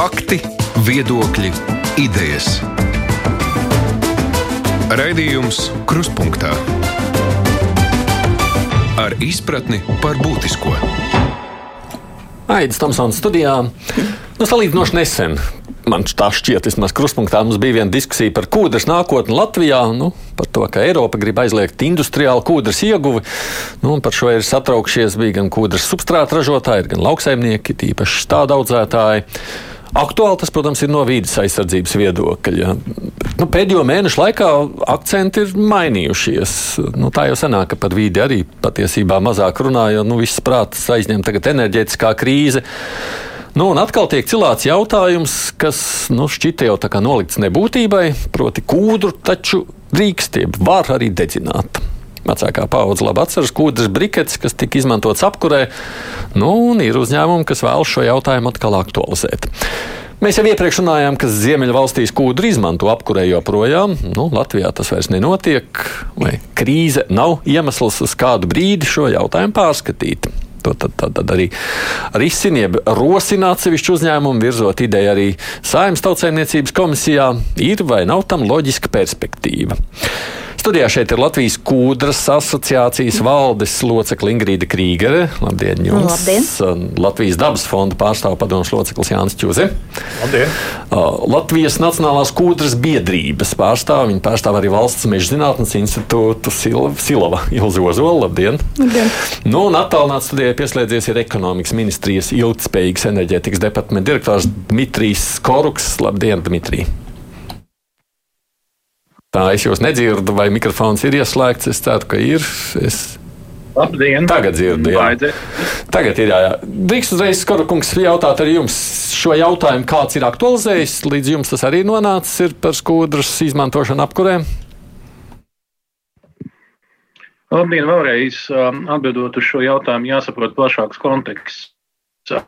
Fakti, viedokļi, idejas. Raidījums Kruspunkta ar izpratni par būtisko. Aizsmeļamies Tamsons studijā. Nu, salīdzinoši nesen man tā šķiet, vismaz kruspunktā mums bija viena diskusija par kūdras nākotni Latvijā. Nu, par to, ka Eiropa grib aizliegt industriālu kūdras ieguvi. Nu, par šo ir satraukšies gan kūdras substrāta ražotāji, gan lauksaimnieki, tīpaši tādu audzētāji. Aktuāli tas, protams, ir no vīdes aizsardzības viedokļa. Nu, pēdējo mēnešu laikā akcenti ir mainījušies. Nu, tā jau senāk, ka par vīdi arī patiesībā mazāk runā, jo nu, viss prāts aizņem tagad enerģētiskā krīze. Nu, un atkal tiek cilāts jautājums, kas nu, šķita jau tā kā nolikts nebūtībai, proti, kūdru taču drīkst, var arī dedzināt. Vecākā paudze labi atceras kūdras briketes, kas tika izmantotas apkurē, nu, un ir uzņēmumi, kas vēlas šo jautājumu atkal aktualizēt. Mēs jau iepriekš runājām, ka Ziemeļvalstīs kūdru izmanto apkurē joprojām. Nu, Latvijā tas vairs nenotiek, vai krīze nav iemesls uz kādu brīdi šo jautājumu pārskatīt. To tad, tad, tad arī risina, jeb rosina atsevišķu uzņēmumu, virzot ideju arī Saimnes tautsēmniecības komisijā, ir vai nav tam loģiska perspektīva. Studijā šeit ir Latvijas Kūdras asociācijas valdes locekla Ingrīda Krīgere. Labdien, jums! Labdien. Latvijas dabas fonda pārstāvu padomus loceklis Jānis Čuze. Labdien! Latvijas Nacionālās kūdras biedrības pārstāvu. Viņa pārstāv arī Valsts meža zinātnes institūtu Silava, Silava Ilza Ozola. Labdien! Labdien. Nu, un attālināti studijai pieslēdzies ir ekonomikas ministrijas ilgspējīgas enerģētikas departamenta direktors Dmitrijs Koruks. Labdien, Dmitrij! Tā es jūs nedzirdu, vai mikrofons ir ieslēgts. Es ceru, ka ir. Es Labdien! Tagad dzirdu, jā. Baidze. Tagad ir jā, jā. Drīkst uzreiz, Skorakungs, jautāt arī jums šo jautājumu, kāds ir aktualizējis. Līdz jums tas arī nonācis ir par skudras izmantošanu apkurē. Labdien! Vēlreiz um, atbildot uz šo jautājumu, jāsaprot plašāks konteksts, uh,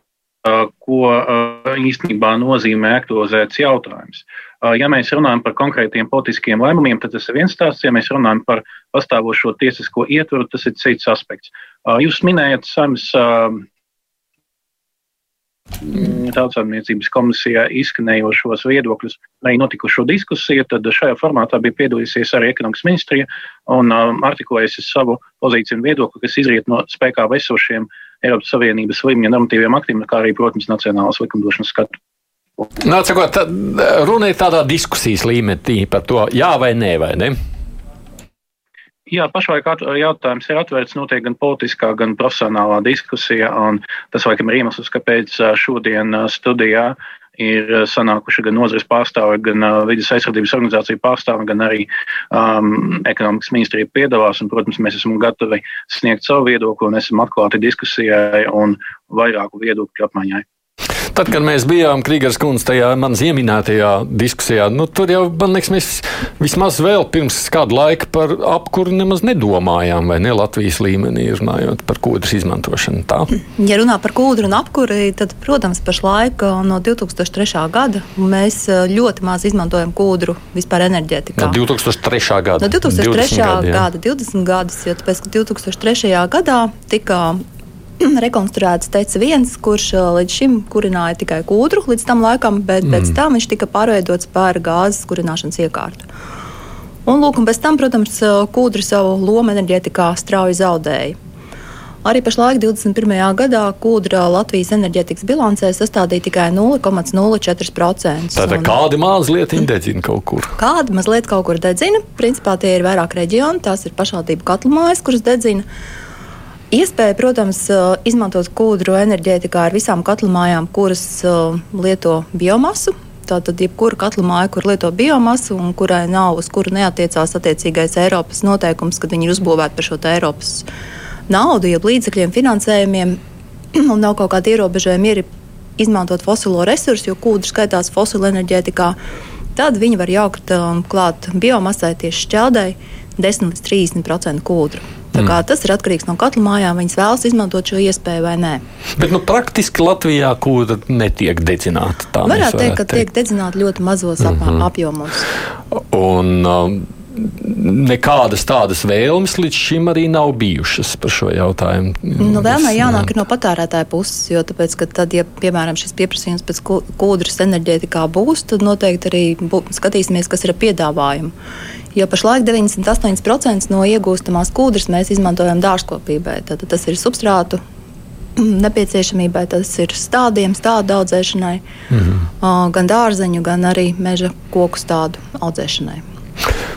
ko uh, īstenībā nozīmē aktualizēts jautājums. Uh, Ja mēs runājam par konkrētiem politiskiem lēmumiem, tad tas ir viens stāsts. Ja mēs runājam par pastāvošo tiesisko ietvaru, tas ir cits aspekts. Jūs minējat samas tautsāmniecības komisijā izskanējošos viedokļus, arī notikušo diskusiju, tad šajā formātā bija piedalījusies arī ekonomikas ministrija un um, artikulējusi savu pozīciju un viedokli, kas izriet no spēkā esošiem Eiropas Savienības līmeņa normatīviem aktiem, kā arī, protams, nacionālas likumdošanas skatu. Nā, sakot, tā, runa ir tādā diskusijas līmenī par to, jā vai nē, vai ne? Jā, pašlaik jautājums ir atvērts, notiek gan politiskā, gan profesionālā diskusija, un tas laikam ir iemesls, kāpēc šodien studijā ir sanākuši gan nozares pārstāvi, gan ā, vidas aizsardzības organizāciju pārstāvi, gan arī um, ekonomikas ministrija piedalās, un, protams, mēs esam gatavi sniegt savu viedokli un esam atklāti diskusijai un vairāku viedokļu apmaiņai. Tad, kad mēs bijām Krīgas kundzes tajā manas ieminētajā diskusijā, nu, tur jau, man liekas, mēs vismaz vēl pirms kāda laika par apkuru nemaz nedomājām, vai ne Latvijas līmenī runājot par kūdras izmantošanu. Tā. Ja runā par kūdru un apkuri, tad, protams, pašlaik no 2003. gada mēs uh, ļoti maz izmantojam kūdru vispār enerģētikā. No 2003. gada. No 2003. 20 gadi, jā. gada, 20 gadus, jo tāpēc, ka 2003. gadā tika rekonstruēts teica viens, kurš līdz šim kurināja tikai kūdru līdz tam laikam, bet mm. pēc tam viņš tika pārveidots par gāzes kurināšanas iekārtu. Un, lūk, un pēc tam, protams, kūdra savu lomu enerģētikā strauji zaudēja. Arī pašlaik, 21. gadā, kūdra Latvijas enerģētikas bilancē sastādīja tikai 0,04%. Tātad Un- kādi mazliet dedzina kaut kur. Kāda mazliet kaut kur dedzina. Principā tie ir vairāk reģioni, tās ir pašvaldību katlamājas, kuras dedzina. Iespēja, protams, eh, izmantot kūdru enerģētikā ar visām katlamājām, kuras eh, lieto biomasu. Tātad, jebkura katlamāja, kur lieto biomasu un kurai nav, uz kuru neatiecās attiecīgais Eiropas noteikums, kad viņi ir uzbūvēti par šo Eiropas naudu, jeb līdzekļiem, finansējumiem, un nav kaut kāda ierobežojuma, ir izmantot fosilo resursu, jo kūdra skaitās fosila enerģētikā, tad viņi var jaukt um, klāt biomasai tieši šķeldai 10 līdz 30% kūdru. Kā tas ir atkarīgs no katla mājām, viņas vēlas izmantot šo iespēju vai nē. Bet nu, praktiski Latvijā kūda netiek dedzināta. Tā Varētu teikt, ka tiek dedzināta ļoti mazos mm -hmm. apjomos. Un, um, nekādas tādas vēlmes līdz šim arī nav bijušas par šo jautājumu. Nu, Vēlmē jānāk no patērētāja puses, jo tāpēc, tad, ja piemēram šis pieprasījums pēc kūdras enerģētikā būs, tad noteikti arī bū, skatīsimies, kas ir piedāvājumi. Jo pašlaik 98% no iegūstamās kūdras mēs izmantojam dārzkopībai. Tad tas ir substrātu nepieciešamībai, tas ir stādiem, stādu audzēšanai, mm -hmm. gan dārzeņu, gan arī meža koku stādu audzēšanai.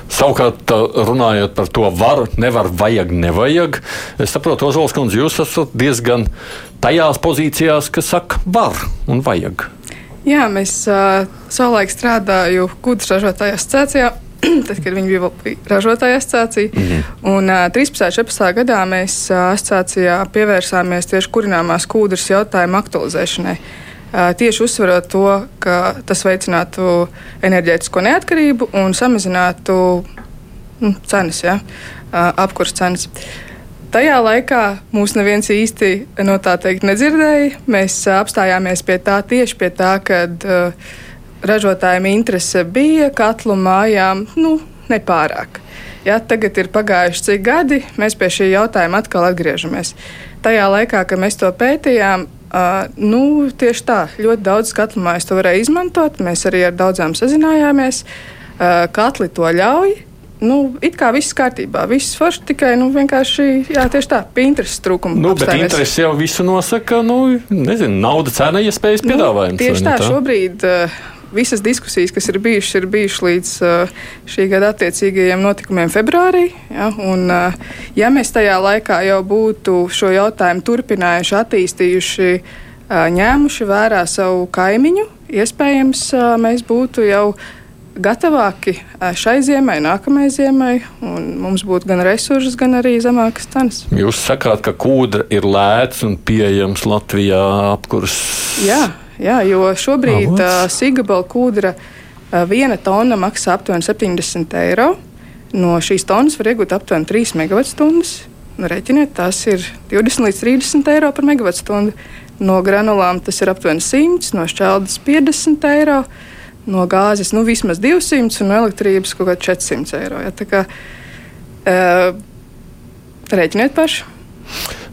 Savukārt, runājot par to, var, nevar, vajag, nevajag, es saprotu, Ozols kundze, jūs esat diezgan tajās pozīcijās, kas saka, var un vajag. Jā, mēs uh, savulaik strādājām Kūdas ražotāju asociācijā. tad, kad viņi bija ražotāja asociācija. Mm -hmm. Un uh, 13. un 14. gadā mēs uh, asociācijā pievērsāmies tieši kurināmās kūdras jautājumu aktualizēšanai. Uh, tieši uzsverot to, ka tas veicinātu enerģētisko neatkarību un samazinātu nu, cenas, ja, uh, apkurss cenas. Tajā laikā mūs neviens īsti no tā teikt nedzirdēja. Mēs uh, apstājāmies pie tā tieši pie tā, kad uh, ražotājiem interese bija katlu mājām, nu, nepārāk. Ja, tagad ir pagājuši cik gadi, mēs pie šī jautājuma atkal atgriežamies. Tajā laikā, kad mēs to pētījām, Uh, nu, tieši tā, ļoti daudz katlu mājas to varēja izmantot. Mēs arī ar daudzām sazinājāmies. Uh, katli to ļauj. Nu, it kā viss kārtībā, viss forši, tikai nu, vienkārši jā, tieši tā, pie intereses trūkuma. Nu, bet interesi jau visu nosaka, nu, nezinu, nauda, cena, iespējas, piedāvājums. Nu, tieši tā, tā, šobrīd uh, visas diskusijas, kas ir bijušas, ir bijušas līdz uh, šī gada attiecīgajiem notikumiem februārī. Ja, un, uh, ja mēs tajā laikā jau būtu šo jautājumu turpinājuši, attīstījuši, uh, ņēmuši vērā savu kaimiņu, iespējams, mēs būtu jau gatavāki šai ziemai, nākamajai ziemai, un mums būtu gan resursi, gan arī zemākas cenas. Jūs sakāt, ka kūdra ir lēts un pieejams Latvijā apkurs. Jā, Jā, jo šobrīd uh, Sigabala kūdra uh, viena tonna maksā aptuveni 70 eiro. No šīs tonnas var iegūt aptuveni 3 MWh. Nu, Rēķiniet, tas ir 20 līdz 30 eiro par MWh. No granulām tas ir aptuveni 100, no šķeldes 50 eiro, no gāzes nu, vismaz 200 un no elektrības kaut kā 400 eiro. Ja, tā kā, uh, rēķiniet paši.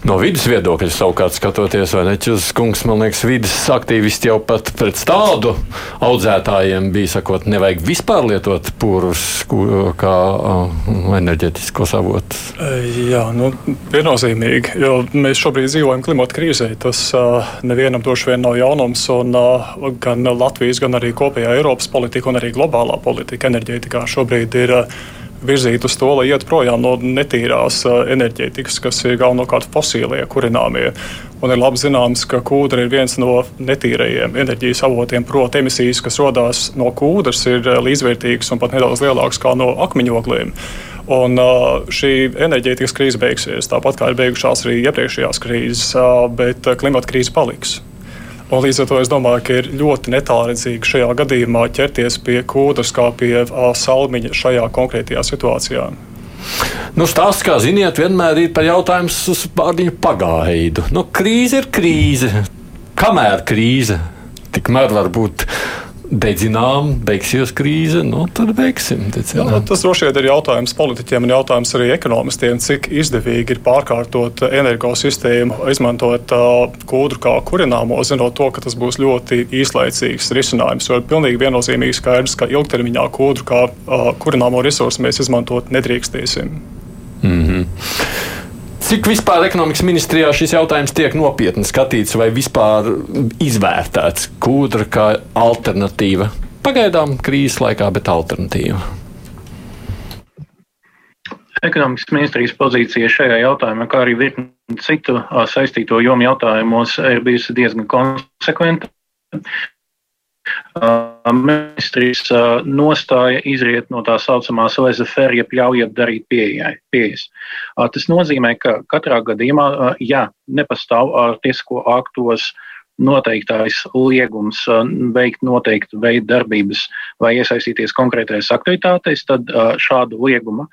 No vidas viedokļa savukārt skatoties, vai ne, Čuzs kungs, man liekas, vidas aktīvisti jau pat pret tādu audzētājiem bija sakot, nevajag vispār lietot pūrus kā uh, enerģetiskos avotus. Jā, nu, viennozīmīgi, jo mēs šobrīd dzīvojam klimata krīzē. Tas uh, nevienam droši vien nav jaunums, un uh, gan Latvijas, gan arī kopējā Eiropas politika un arī globālā politika enerģētikā šobrīd ir. Uh, virzīt uz to, lai iet projām no netīrās enerģētikas, kas ir galvenokārt fosīlie kurināmie. Un ir labi zināms, ka kūdra ir viens no netīrajiem enerģijas avotiem. Proti, emisijas, kas radās no kūdras, ir līdzvērtīgas un pat nedaudz lielākas kā no akmeņogliem. Un uh, šī enerģētikas krīze beigsies, tāpat kā ir beigušās arī iepriekšējās krīzes, uh, bet klimata krīze paliks. Un līdz ar to es domāju, ka ir ļoti netālredzīgi šajā gadījumā ķerties pie kūdas kā pie salmiņa šajā konkrētajā situācijā. Nu, Stāsts, kā ziniet, vienmēr ir par jautājumu uz pārdiņu pagaidu. Nu, krīze ir krīze. Kamēr krīze, tikmēr var būt dedzinām, beigsies krīze, nu, tad beigsim. Jā, nu, tas droši vien ir jautājums politiķiem un jautājums arī ekonomistiem, cik izdevīgi ir pārkārtot energosistēmu, izmantot uh, kūdru kā kurināmo, zinot to, ka tas būs ļoti īslaicīgs risinājums. Jo ir pilnīgi viennozīmīgi skaidrs, ka ilgtermiņā kūdru kā uh, kurināmo resursu mēs izmantot nedrīkstēsim. Mm -hmm. Cik vispār ekonomikas ministrijā šis jautājums tiek nopietni skatīts vai vispār izvērtēts kūdra kā alternatīva? Pagaidām krīzes laikā, bet alternatīva. Ekonomikas ministrijas pozīcija šajā jautājumā, kā arī virkni citu saistīto jomu jautājumos, ir bijusi diezgan konsekventa. Ministrijas nostāja izriet no tā saucamās OSFR, ja ļaujiet darīt pieejai, pieejas. Tas nozīmē, ka katrā gadījumā, ja nepastāv tiesisko aktos noteiktais liegums veikt noteiktu veidu darbības vai iesaistīties konkrētajās aktivitātēs, tad šādu liegumu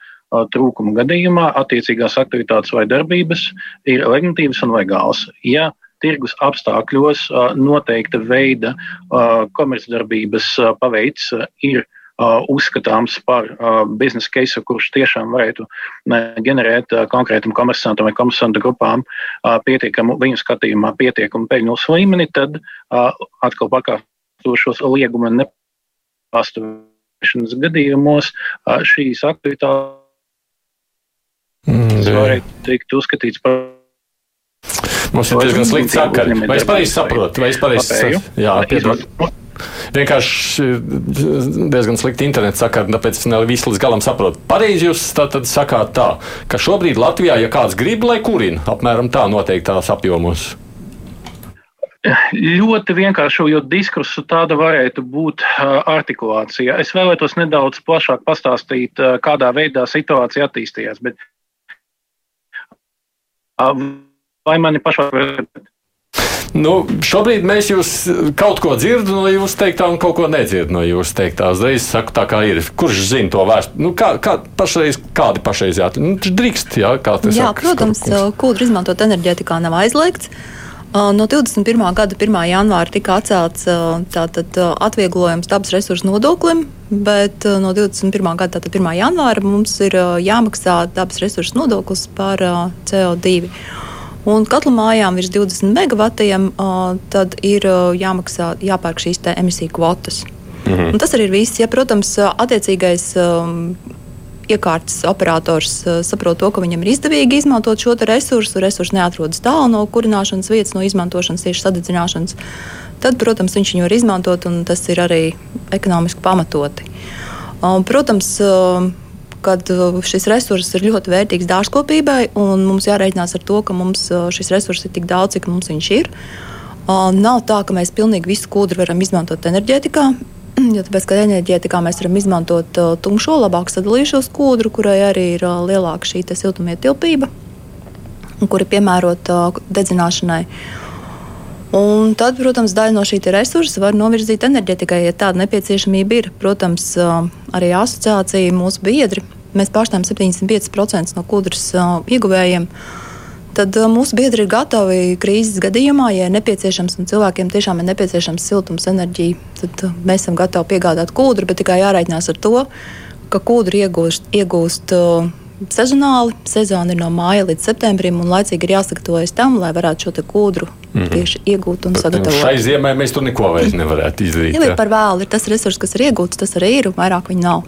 trūkuma gadījumā attiecīgās aktivitātes vai darbības ir legitīvas un legālas. Ja tirgus apstākļos noteikta veida komercdarbības paveids ir uzskatāms par biznesa case, kurš tiešām varētu ģenerēt konkrētam komersantam vai komersanta grupām pietiekamu, viņu skatījumā, pietiekamu peļņas līmeni, tad atkal pakāpstošos lieguma nepastāvēšanas gadījumos šīs aktivitātes mm, varētu tikt uzskatīts par Mums ir diezgan slikti sakari. Vai es pareizi saprotu? Vai es pareizi saprotu? Vienkārši diezgan slikti interneta sakari, tāpēc es ne visu līdz galam saprotu. Pareizi jūs tātad sakāt tā, ka šobrīd Latvijā, ja kāds grib, lai kurina, apmēram tā noteiktās apjomos. Ļoti vienkāršojot diskursu, tāda varētu būt artikulācija. Es vēlētos nedaudz plašāk pastāstīt, kādā veidā situācija attīstījās. Bet vai mani pašā Nu, šobrīd mēs jūs kaut ko dzirdam no jūsu teiktā un kaut ko nedzirdam no jūsu teiktā. Uzreiz saku, tā kā ir. Kurš zina to vēsturi? Nu, kā, kā pašreiz, kādi pašreiz jāatrod? Nu, drīkst, jā, kā tas ir. Jā, saka, protams, kūdru izmantot enerģētikā nav aizliegts. No 21. gada 1. janvāra tika atcelts tātad, atvieglojums dabas resursu nodoklim, bet no 21. gada tātad 1. janvāra mums ir jāmaksā dabas resursu nodoklis par CO2. Un katlu mājām virs 20 megavatiem tad ir jāmaksā, jāpērk šīs emisiju kvotas. Mhm. Un tas arī ir viss. Ja, protams, attiecīgais um, iekārtas operators uh, saprot to, ka viņam ir izdevīgi izmantot šo resursu, resursu neatrodas tālu no kurināšanas vietas, no izmantošanas, tieši sadedzināšanas, tad, protams, viņš viņu var izmantot, un tas ir arī ekonomiski pamatoti. Um, protams, um, kad uh, šis resurss ir ļoti vērtīgs dārzkopībai, un mums jārēķinās ar to, ka mums uh, šis resurss ir tik daudz, cik mums viņš ir. Uh, nav tā, ka mēs pilnīgi visu kūdru varam izmantot enerģētikā. Jo tāpēc, ka enerģētikā mēs varam izmantot tumšo, labāk sadalījušos kūdru, kurai arī ir lielāka šī siltumietilpība, kura ir piemērota dedzināšanai. Un tad, protams, daļa no šī resursa var novirzīt enerģetikai, ja tāda nepieciešamība ir. Protams, arī asociācija, mūsu biedri, mēs pārstāvam 75% no kūdras ieguvējiem. Tad mūsu biedri ir gatavi krīzes gadījumā, ja ir nepieciešams un cilvēkiem tiešām ir nepieciešams siltums, enerģija. Tad mēs esam gatavi piegādāt kūdru, bet tikai jārēķinās ar to, ka kūdru iegūst, iegūst sezonāli. Sezona ir no māja līdz septembrim, un laicīgi ir jāsagatavojas tam, lai varētu šo kūdru mm -hmm. tieši iegūt un sagatavot. Šai ziemai mēs tur neko vairs nevarētu izdarīt. Ja par vēlu ir tas resurs, kas ir iegūts, tas arī ir, un vairāk viņa nav.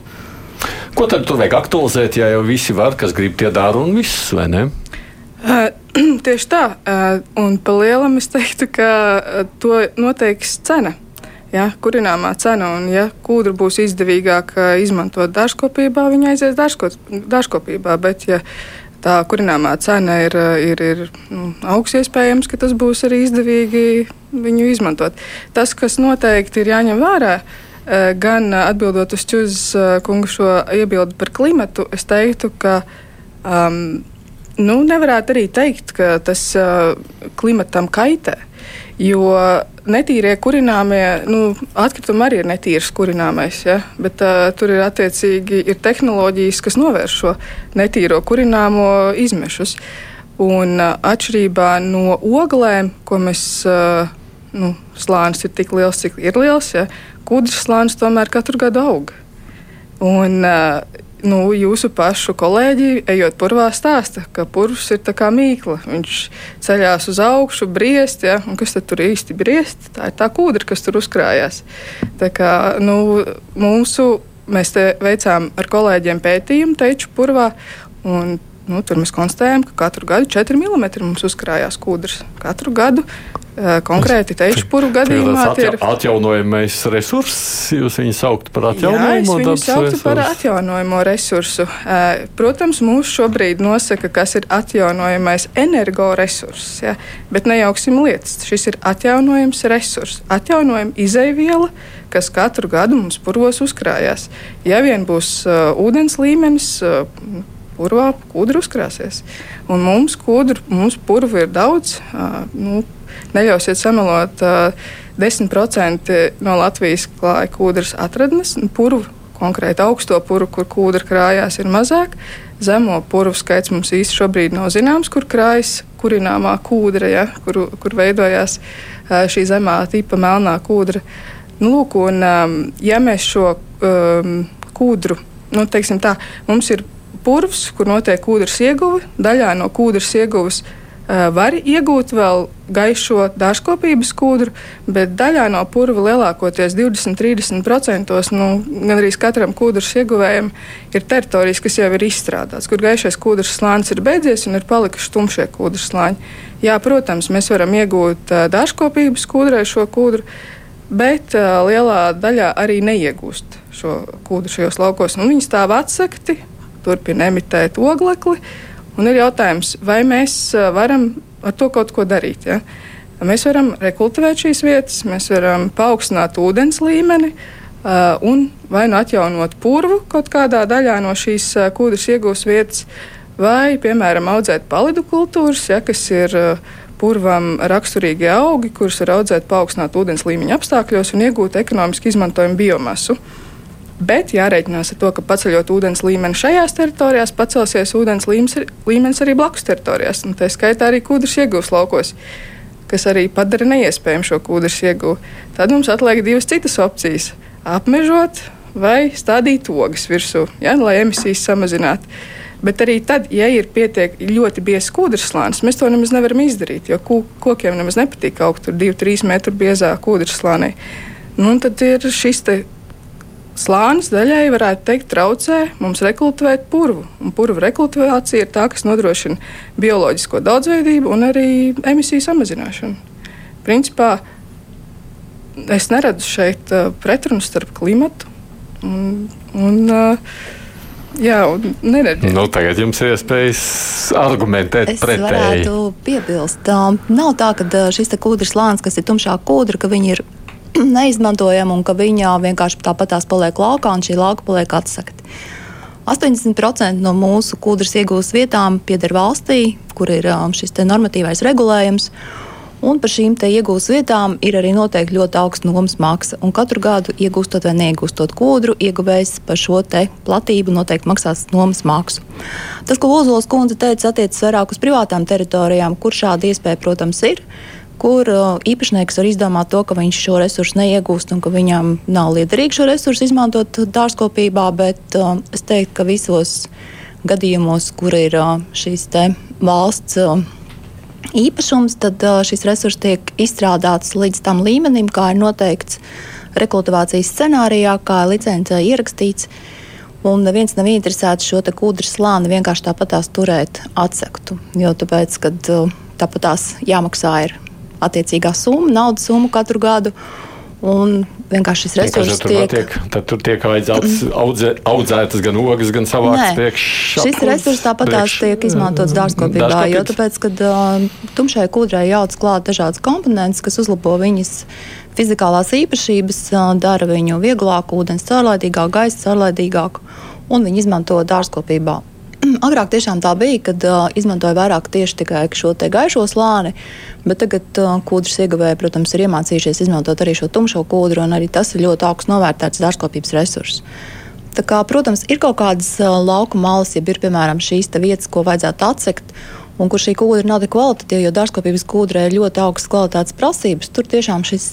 Ko tad tur vajag aktualizēt, ja jau visi var, kas grib tie dara un viss, vai ne? Uh, tieši tā, uh, un pa lielam es teiktu, ka uh, to noteiks cena ja, kurināmā cena. Un, ja kūdra būs izdevīgāk izmantot dārzkopībā, viņa aizies dārzkopībā. Bet, ja tā kurināmā cena ir, ir, ir nu, augsts, iespējams, ka tas būs arī izdevīgi viņu izmantot. Tas, kas noteikti ir jāņem vērā, gan atbildot uz Čuzas kungu šo iebildi par klimatu, es teiktu, ka. Um, nu, nevarētu arī teikt, ka tas uh, klimatam kaitē. Jo netīrie kurināmie, nu, atkritumi arī ir netīrs kurināmais, ja? bet uh, tur ir attiecīgi ir tehnoloģijas, kas novērš šo netīro kurināmo izmešus. Un uh, atšķirībā no oglēm, ko mēs, uh, nu, slānis ir tik liels, cik ir liels, ja? kūdras slānis tomēr katru gadu aug. Un, uh, nu, jūsu pašu kolēģi, ejot purvā, stāsta, ka purvs ir kā mīkla. Viņš ceļās uz augšu, briest, ja? un kas tur īsti briest? Tā ir tā kūdra, kas tur uzkrājās. Tā kā, nu, mūsu, mēs veicām ar kolēģiem pētījumu teču purvā. Un, nu, tur mēs konstatējam, ka katru gadu 4 mm mums uzkrājās kūdras. Katru gadu konkrēti teišu puru gadījumā. Tas ir atjaunojamais resurss, jūs viņu saukt par atjaunojumu resursu? Es viņu sauktu par atjaunojamo resursu. Protams, mūs šobrīd nosaka, kas ir atjaunojamais energoresurss, ja? bet nejauksim lietas. Šis ir atjaunojams resurss, atjaunojama izaiviela, kas katru gadu mums purvos uzkrājās. Ja vien būs uh, ūdens līmenis, uh, purvā kūdra uzkrāsies. Un mums, kūdru, mums purvu ir daudz. Nu, neļausiet samalot, 10% no Latvijas klāja kūdras atradnes, puru, konkrēti augsto puru, kur kūdra krājās, ir mazāk. Zemo purvu skaits mums īsti šobrīd nav zināms, kur krājas kurināmā kūdra, ja, kur, kur veidojās šī zemā tipa melnā kūdra. Nu, lūk, un, ja mēs šo um, kūdru, nu, teiksim tā, mums ir purvs, kur notiek ūdens ieguve, daļā no ūdens ieguves var iegūt vēl gaišo dārzkopības kūdru, bet daļā no purva lielākoties 20-30% nu, gan arī katram kūdras ieguvējam ir teritorijas, kas jau ir izstrādātas, kur gaišais kūdras slānis ir beidzies un ir palikuši tumšie kūdras slāņi. Jā, protams, mēs varam iegūt dārzkopības kūdrai šo kūdru, bet lielā daļā arī neiegūst šo kūdru šajos laukos. Un viņi stāv atsekti, turpina emitēt oglekli. Un ir jautājums, vai mēs varam ar to kaut ko darīt. Ja? Mēs varam rekultivēt šīs vietas, mēs varam paaugstināt ūdens līmeni. Uh, un vai nu atjaunot purvu kaut kādā daļā no šīs uh, kūdras iegūs vietas, vai, piemēram, audzēt palidu kultūras, ja, kas ir uh, purvam raksturīgi augi, kurus var audzēt paaugstināt ūdens līmeņa apstākļos un iegūt ekonomiski izmantojumu biomasu. Bet jārēķinās ar to, ka paceļot ūdens līmeni šajās teritorijās, pacelsies ūdens līmenis arī blakus teritorijās, un tā skaitā arī kūdras iegūs laukos, kas arī padara neiespējamu šo kūdras iegūvu. Tad mums atliek divas citas opcijas - apmežot vai stādīt ogas virsū, ja, lai emisijas samazinātu. Bet arī tad, ja ir pietiekami ļoti biezs kūdras slānis, mēs to nemaz nevaram izdarīt. Jo kokiem nemaz nepatīk augt tur 2-3 metru biezā kūdras slānī. Nu, tad ir šis slānis daļai, varētu teikt, traucē mums rekultivēt purvu. Un purva rekultivācija ir tā, kas nodrošina bioloģisko daudzveidību un arī emisiju samazināšanu. Principā es neredzu šeit uh, pretrunu starp klimatu un. un uh, Jā, neredzu. Nu, tagad jums ir iespējas argumentēt es pretēji. Es varētu piebilst, um, nav tā, ka uh, šis kūdras slānis, kas ir tumšā kūdra, ka viņi ir neizmantojama un ka viņa vienkārši tāpatās paliek laukā un šī lauka paliek atsakta. 80% no mūsu kūdras iegūtas vietām pieder valstī, kur ir um, šis normatīvais regulējums. Un par šīm iegūtas vietām ir arī noteikti ļoti augsta nomas maksa. Un katru gadu, iegūstot vai neiegūstot kūdru, ieguvējs par šo platību noteikti maksās nomas maksu. Tas, ko Ozols kundze teica, attiecas vairāk uz privātām teritorijām, kur šāda iespēja, protams, ir kur uh, īpašnieks var izdomāt to, ka viņš šo resursu neiegūst un ka viņam nav liederīgi šo resursu izmantot dārzkopībā, bet uh, es teiktu, ka visos gadījumos, kur ir uh, šīs valsts īpašums, tad šis resurs tiek izstrādāts līdz tam līmenim, kā ir noteikts rekultivācijas scenārijā, kā licencē ierakstīts. Un neviens nav interesēts šo kūdras slāni vienkārši tāpatās turēt atsektu. Jo tāpēc, kad tāpatās jāmaksā ir attiecīgā summa, naudas summa katru gadu. Un vienkārši šis resurss tiek. tiek. Tad tur tiek audzētas, audzē, audzētas gan ogas, gan savāks priekš. Šis resurss tāpat priekš, tiek izmantots dārzkopībā, jo tāpēc, kad uh, tumšai kūdrai jauc klāt dažādas komponentes, kas uzlabo viņas fizikālās īpašības, uh, dara viņu vieglāku, ūdens caurlaidīgāku, gaisa caurlaidīgāku, un viņi izmanto dārzkopībā. Agrāk tiešām tā bija, kad uh, izmantoja vairāk tieši tikai šo gaišo slāni, bet tagad uh, kūdras ieguvēji, protams, ir iemācījušies izmantot arī šo tumšo kūdru, un arī tas ir ļoti augsts novērtēts dārzkopības resurss. Tā kā, protams, ir kaut kādas uh, lauka malas, ja ir piemēram šīs vietas, ko vajadzētu atsekt, un kur šī kūdra nav tik kvalitatīva, jo dārzkopības kūdrē ir ļoti augstas kvalitātes prasības. Tur tiešām šis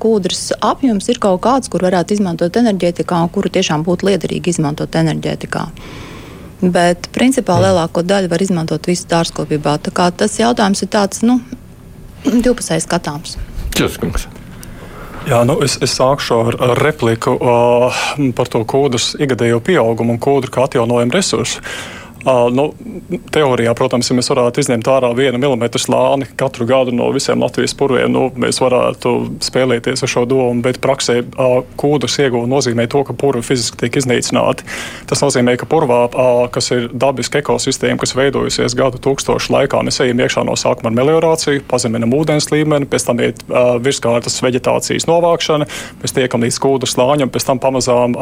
kūdras apjoms ir kaut kāds, kur varētu izmantot enerģētikā, un kuru tiešām būtu liederīgi izmantot enerģētikā. Bet, principā, lielāko daļu var izmantot visu dārzkopībā. Tas jautājums ir tāds, nu, divpusēji skatāms. Čuskungs. Jā, nu es, es sākšu ar, ar repliku uh, par to kūdras ikgadējo pieaugumu un kūdru kā atjaunojumu resursu. Nu, teorijā, protams, ja mēs varētu izņemt ārā vienu milimetru slāni katru gadu no visiem Latvijas purviem, nu, mēs varētu spēlēties ar šo domu, bet praksē kūdras ieguva nozīmē to, ka purvi fiziski tiek iznīcināti. Tas nozīmē, ka purvā, kas ir dabiska ekosistēma, kas veidojusies gadu tūkstošu laikā, mēs ejam iekšā no sākuma ar meliorāciju, pazeminam ūdens līmeni, pēc tam iet virskārtas veģetācijas novākšana, mēs tiekam līdz kūdras slāņam, pēc tam pamazām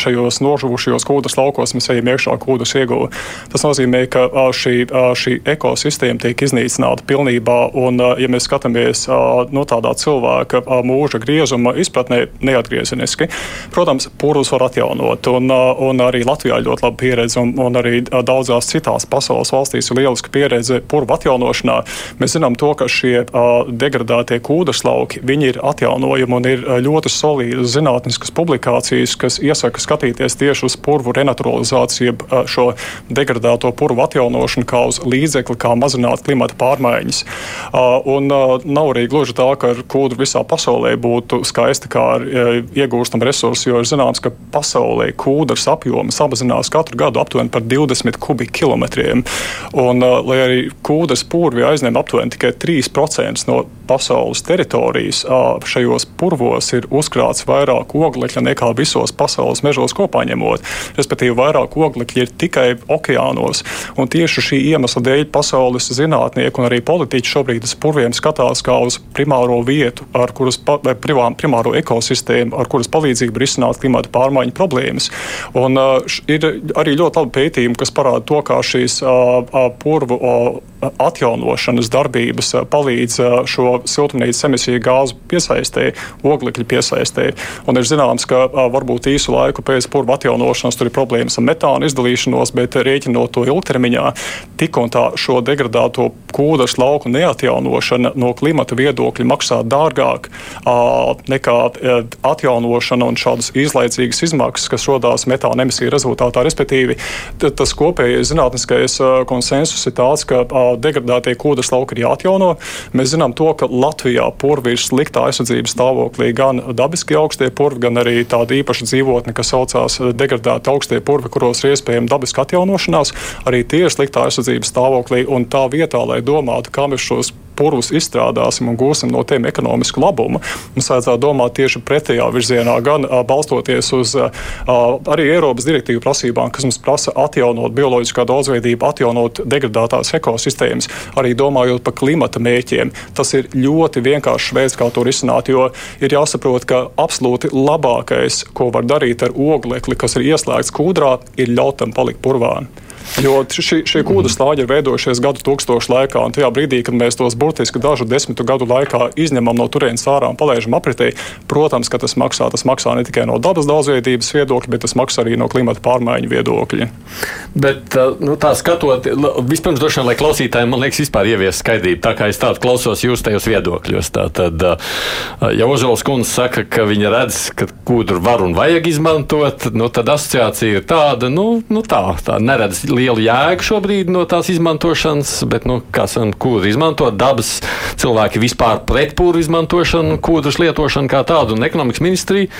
šajos nožuvušajos kūdras laukos mēs ejam iekšā kūdras ieguva. Tas nozīmē, ka šī, šī ekosistēma tiek iznīcināta pilnībā. Un, ja mēs skatāmies no tādā cilvēka mūža griezuma izpratnē, neatgriezeniski, protams, purvus var atjaunot. Un, un arī Latvijā ļoti laba pieredze, un, un arī daudzās citās pasaules valstīs ir lieliska pieredze purvu atjaunošanā. Mēs zinām to, ka šie degradētie kūdeslauki ir atjaunojami un ir ļoti solīdas zinātniskas publikācijas, kas iesaka skatīties tieši uz purvu renaturalizāciju, šo degradēto purvu atjaunošanu kā uz līdzekli, kā mazināt klimata pārmaiņas. Un nav arī gluži tā, ka ar kūdru visā pasaulē būtu skaisti, kā ar iegūstam resursu, jo ir zināms, ka pasaulē kūdras apjoms samazinās katru gadu aptuveni par 20 kubikkilometriem. Un, lai arī kūdras purvi aizņem aptuveni tikai 3% no pasaules teritorijas, šajos purvos ir uzkrāts vairāk oglekļa nekā visos pasaules mežos kopā ņemot. Respektīvi, vairāk oglekļa ir tikai okeānos. Un tieši šī iemesla dēļ pasaules zinātnieki un arī politiķi šobrīd uz purviem skatās kā uz primāro vietu, ar kuras privām, primāro ekosistēmu, ar kuras palīdzību risināt klimata pārmaiņu problēmas. Un, uh, ir arī ļoti labi pētījumi, kas parāda to, kā šīs uh, purvu uh, atjaunošanas darbības palīdz šo siltumnīcas emisiju gāzu piesaistē, oglekļa piesaistē. Un ir zināms, ka varbūt īsu laiku pēc purva atjaunošanas tur ir problēmas ar metāna izdalīšanos, bet rēķinot to ilgtermiņā, tik un tā šo degradēto kūdas lauku neatjaunošana no klimata viedokļa maksā dārgāk nekā atjaunošana un šādas īslaicīgas izmaksas, kas rodās metāna emisiju rezultātā. Respektīvi, tas kopējais zinātniskais konsensus ir tāds, ka degradētie kūdas lauki ir jāatjauno. Mēs zinām to, ka Latvijā purvi ir sliktā aizsardzības stāvoklī gan dabiski augstie purvi, gan arī tāda īpaša dzīvotne, kas saucās degradēti augstie purvi, kuros ir iespējama dabiska atjaunošanās. Arī tie ir sliktā aizsardzības stāvoklī un tā vietā, lai domātu, kā mēs šos purvus izstrādāsim un gūsim no tiem ekonomisku labumu. Mums vajadzētu domāt tieši pretējā virzienā, gan balstoties uz arī Eiropas direktīvu prasībām, kas mums prasa atjaunot bioloģiskā daudzveidību, atjaunot degradētās ekosistēmas, arī domājot par klimata mēķiem. Tas ir ļoti vienkāršs veids, kā to risināt, jo ir jāsaprot, ka absolūti labākais, ko var darīt ar oglekli, kas ir ieslēgts kūdrā, ir ļaut tam palikt purvā. Jo šie, šie kūdu slāņi ir veidojušies gadu tūkstošu laikā, un tajā brīdī, kad mēs tos burtiski dažu desmitu gadu laikā izņemam no turienes ārā un palaidām apritē, protams, ka tas maksā. Tas maksā ne tikai no dabas daudzveidības viedokļa, bet tas maksā arī no klimata pārmaiņu viedokļa. Bet, nu, tā skatot, vispirms droši vien, lai klausītājiem, man liekas, vispār ievies skaidrību, tā kā es tādu klausos jūs tajos viedokļos. Tā tad, ja Ozols kundze saka, ka viņa redz, ka kūdru var un vajag izmantot, nu, tad asociācija ir tāda, nu, nu tā, tā neredz liela jēga šobrīd no tās izmantošanas, bet, nu, kas un kūdru izmantot, dabas cilvēki vispār pret pūru izmantošanu, kūdras lietošanu kā tādu un ekonomikas ministriju.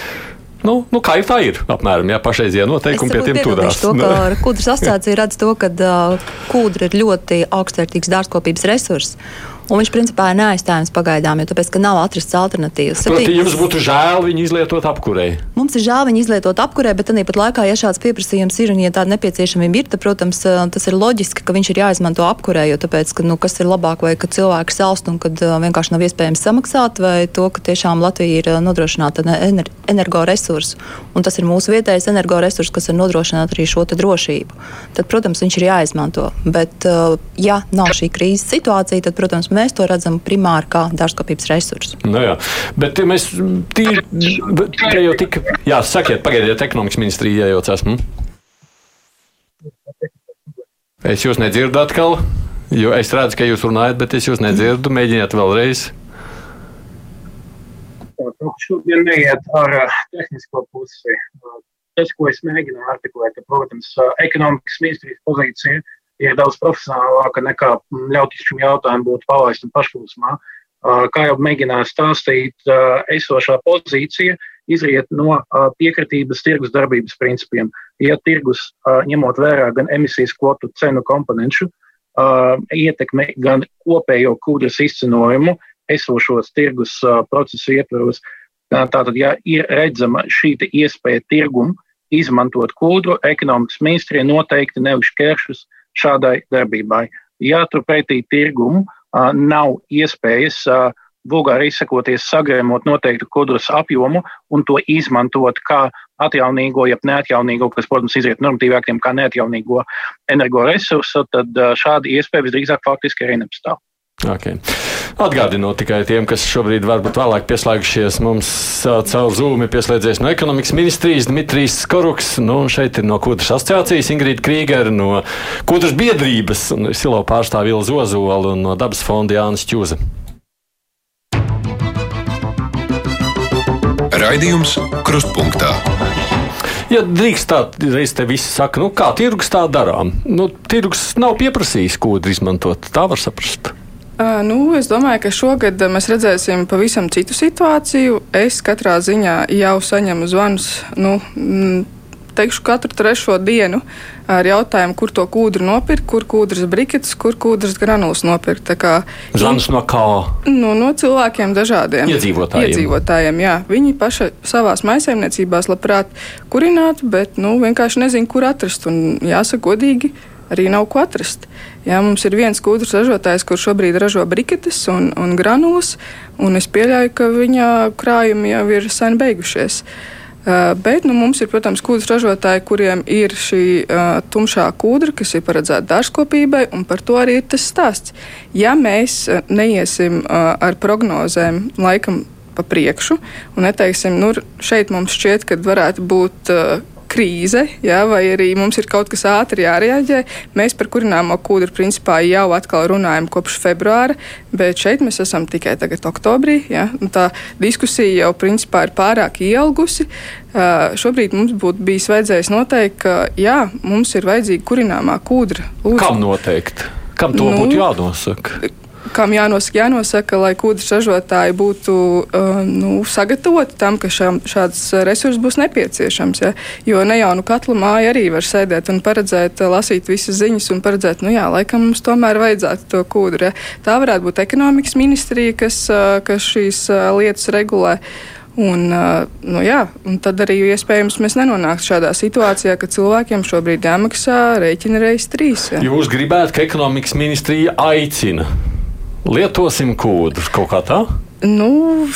Nu, nu, kā ir tā, ir apmēram jā, pašreizie noteikumi pie tiem turās. To, ka kūdras asociācija redz to, ka uh, kūdra ir ļoti augstvērtīgs dārzkopības resurss. Un viņš principā ir neaizstājams pagaidām, jo tāpēc, nav atrasts alternatīvas. Proti, jums būtu žēl viņu izlietot apkurē. Mums ir žēl viņu izlietot apkurē, bet tāpat laikā, ja šāds pieprasījums ir un ja tāda nepieciešamība ir, tad, protams, tas ir loģiski, ka viņš ir jāizmanto apkurē, jo tāpēc, ka, nu, kas ir labāk, vai ka cilvēki salst un kad uh, vienkārši nav iespējams samaksāt, vai to, ka tiešām Latvija ir nodrošināta ener energoresursu. Un tas ir mūsu vietējais energoresurss, kas ir nodrošināt arī šo drošību. Tad, protams, viņš ir jāizmanto. Bet, ja nav šī krīzes situācija, tad, protams, mēs to redzam primāri kā dārzkopības resursu. Nu jā, bet ja mēs tīri, te jau tika, jā, sakiet, pagaidiet, ekonomikas ministrija iejaucās. Hm? Es jūs nedzirdu atkal, jo es redzu, ka jūs runājat, bet es jūs nedzirdu. Mēģiniet vēlreiz. Šodien neiet ar tehnisko pusi. Tas, ko es mēģināju artikulēt, ka, protams, ekonomikas ministrijas pozīcija ir daudz profesionālāka nekā ļaut šim jautājumam būt palaistam pašplūsmā. Kā jau mēģināju stāstīt, esošā pozīcija izriet no piekritības tirgus darbības principiem. Ja tirgus, ņemot vērā gan emisijas kvotu cenu komponentu, ietekmi, gan kopējo kūdras izcenojumu esošos tirgus procesu ietvaros, tātad, ja ir redzama šī iespēja tirgumu izmantot kūdru, ekonomikas ministrija noteikti neuzšķēršus uh, šādai darbībai. Ja tur pētī tirgumu nav iespējas vulgāri izsakoties, sagremot noteiktu kudras apjomu un to izmantot kā atjaunīgo, jeb neatjaunīgo, kas, protams, iziet normatīvi aktiem kā neatjaunīgo energoresursu, tad šāda iespēja visdrīzāk faktiski arī nepastāv. Okay. Atgādinot tikai tiem, kas šobrīd varbūt vēlāk pieslēgušies, mums caur Zoom ir pieslēdzies no ekonomikas ministrijas Dmitrijs Skoruks, nu, šeit ir no Kūdras asociācijas Ingrīda Krīgera, no Kūdras biedrības un Silo pārstāv Ilza Ozola un no Dabas fonda Jānis Čūza. Raidījums Krustpunktā. Ja drīkst tā, reiz te visi saka, nu kā tirgus tā darām. Nu, tirgus nav pieprasījis kūdru izmantot, tā var saprast. Uh, nu, es domāju, ka šogad mēs redzēsim pavisam citu situāciju. Es katrā ziņā jau saņemu zvanus. Nu, teikšu, katru trešo dienu ar jautājumu, kur to kūdru nopirkt, kur kūdras briketes, kur kūdras granulas nopirkt. Zvans no kā? Nu, no cilvēkiem dažādiem. Iedzīvotājiem. Iedzīvotājiem jā. Viņi paši savās maisaimniecībās labprāt kurinātu, bet nu, vienkārši nezinu, kur atrast. Un jāsaka godīgi arī nav ko atrast. Jā, mums ir viens kūdras ražotājs, kurš šobrīd ražo briketes un, un granulas, un es pieļauju, ka viņa krājumi jau ir sen beigušies. Uh, bet nu, mums ir, protams, kūdras ražotāji, kuriem ir šī uh, tumšā kūdra, kas ir paredzēta dārzkopībai, un par to arī ir tas stāsts. Ja mēs uh, neiesim uh, ar prognozēm laikam pa priekšu un neteiksim, nu, šeit mums šķiet, ka varētu būt uh, krīze, jā, vai arī mums ir kaut kas ātri jārēģē. Mēs par kurināmo kūdru principā jau atkal runājam kopš februāra, bet šeit mēs esam tikai tagad oktobrī. Jā, tā diskusija jau principā ir pārāk ielgusi. Uh, šobrīd mums būtu bijis vajadzējis noteikt, ka jā, mums ir vajadzīga kurināmā kūdra. Lūdzu. Kam noteikt? Kam to nu, būtu jānosaka? Kam jānosaka, jānosaka lai kūdras ražotāji būtu uh, nu, sagatavoti tam, ka šam, šāds resurss būs nepieciešams. Ja? Jo ne jau nu katla māja arī var sēdēt un paredzēt, lasīt visas ziņas un paredzēt, nu jā, laikam mums tomēr vajadzētu to kūdru. Ja? Tā varētu būt ekonomikas ministrija, kas, uh, kas šīs uh, lietas regulē. Un, nu jā, un tad arī iespējams mēs nenonāktu šādā situācijā, ka cilvēkiem šobrīd jāmaksā rēķina reizes trīs. Ja. Jūs gribētu, ka ekonomikas ministrija aicina lietosim kūdrus kaut kā tā? Nu,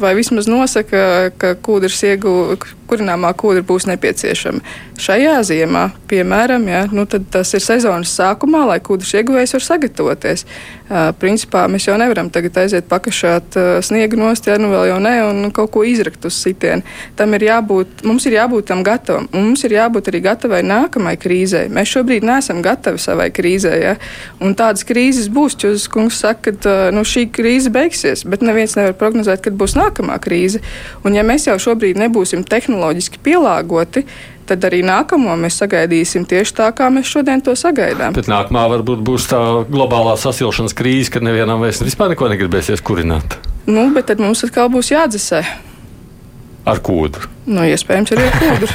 vai vismaz nosaka, ka kūdras ieguva, kurināmā kūdra būs nepieciešama. Šajā ziemā, piemēram, ja, nu, tas ir sezonas sākumā, lai kūdras ieguvējs var sagatavoties. Uh, principā mēs jau nevaram tagad aiziet pakašāt uh, sniegu nost, ja nu vēl jau ne, un kaut ko izrakt uz sitienu. Tam ir jābūt, mums ir jābūt tam gatavam, un mums ir jābūt arī gatavai nākamai krīzē. Mēs šobrīd neesam gatavi savai krīzē, ja, un tādas krīzes būs. Čuzas kungs saka, ka uh, nu, šī krīze beigsies, bet neviens nevar prognozēt, kad būs nākamā krīze. Un ja mēs jau šobrīd nebūsim tehnoloģiski pielāgoti, tad arī nākamo mēs sagaidīsim tieši tā, kā mēs šodien to sagaidām. Bet nākamā varbūt būs tā globālā sasilšanas krīze, kad nevienam vairs vispār neko negribēsies kurināt. Nu, bet tad mums atkal būs jādzesē. Ar kūdu. Nu, iespējams, arī ar kūdu.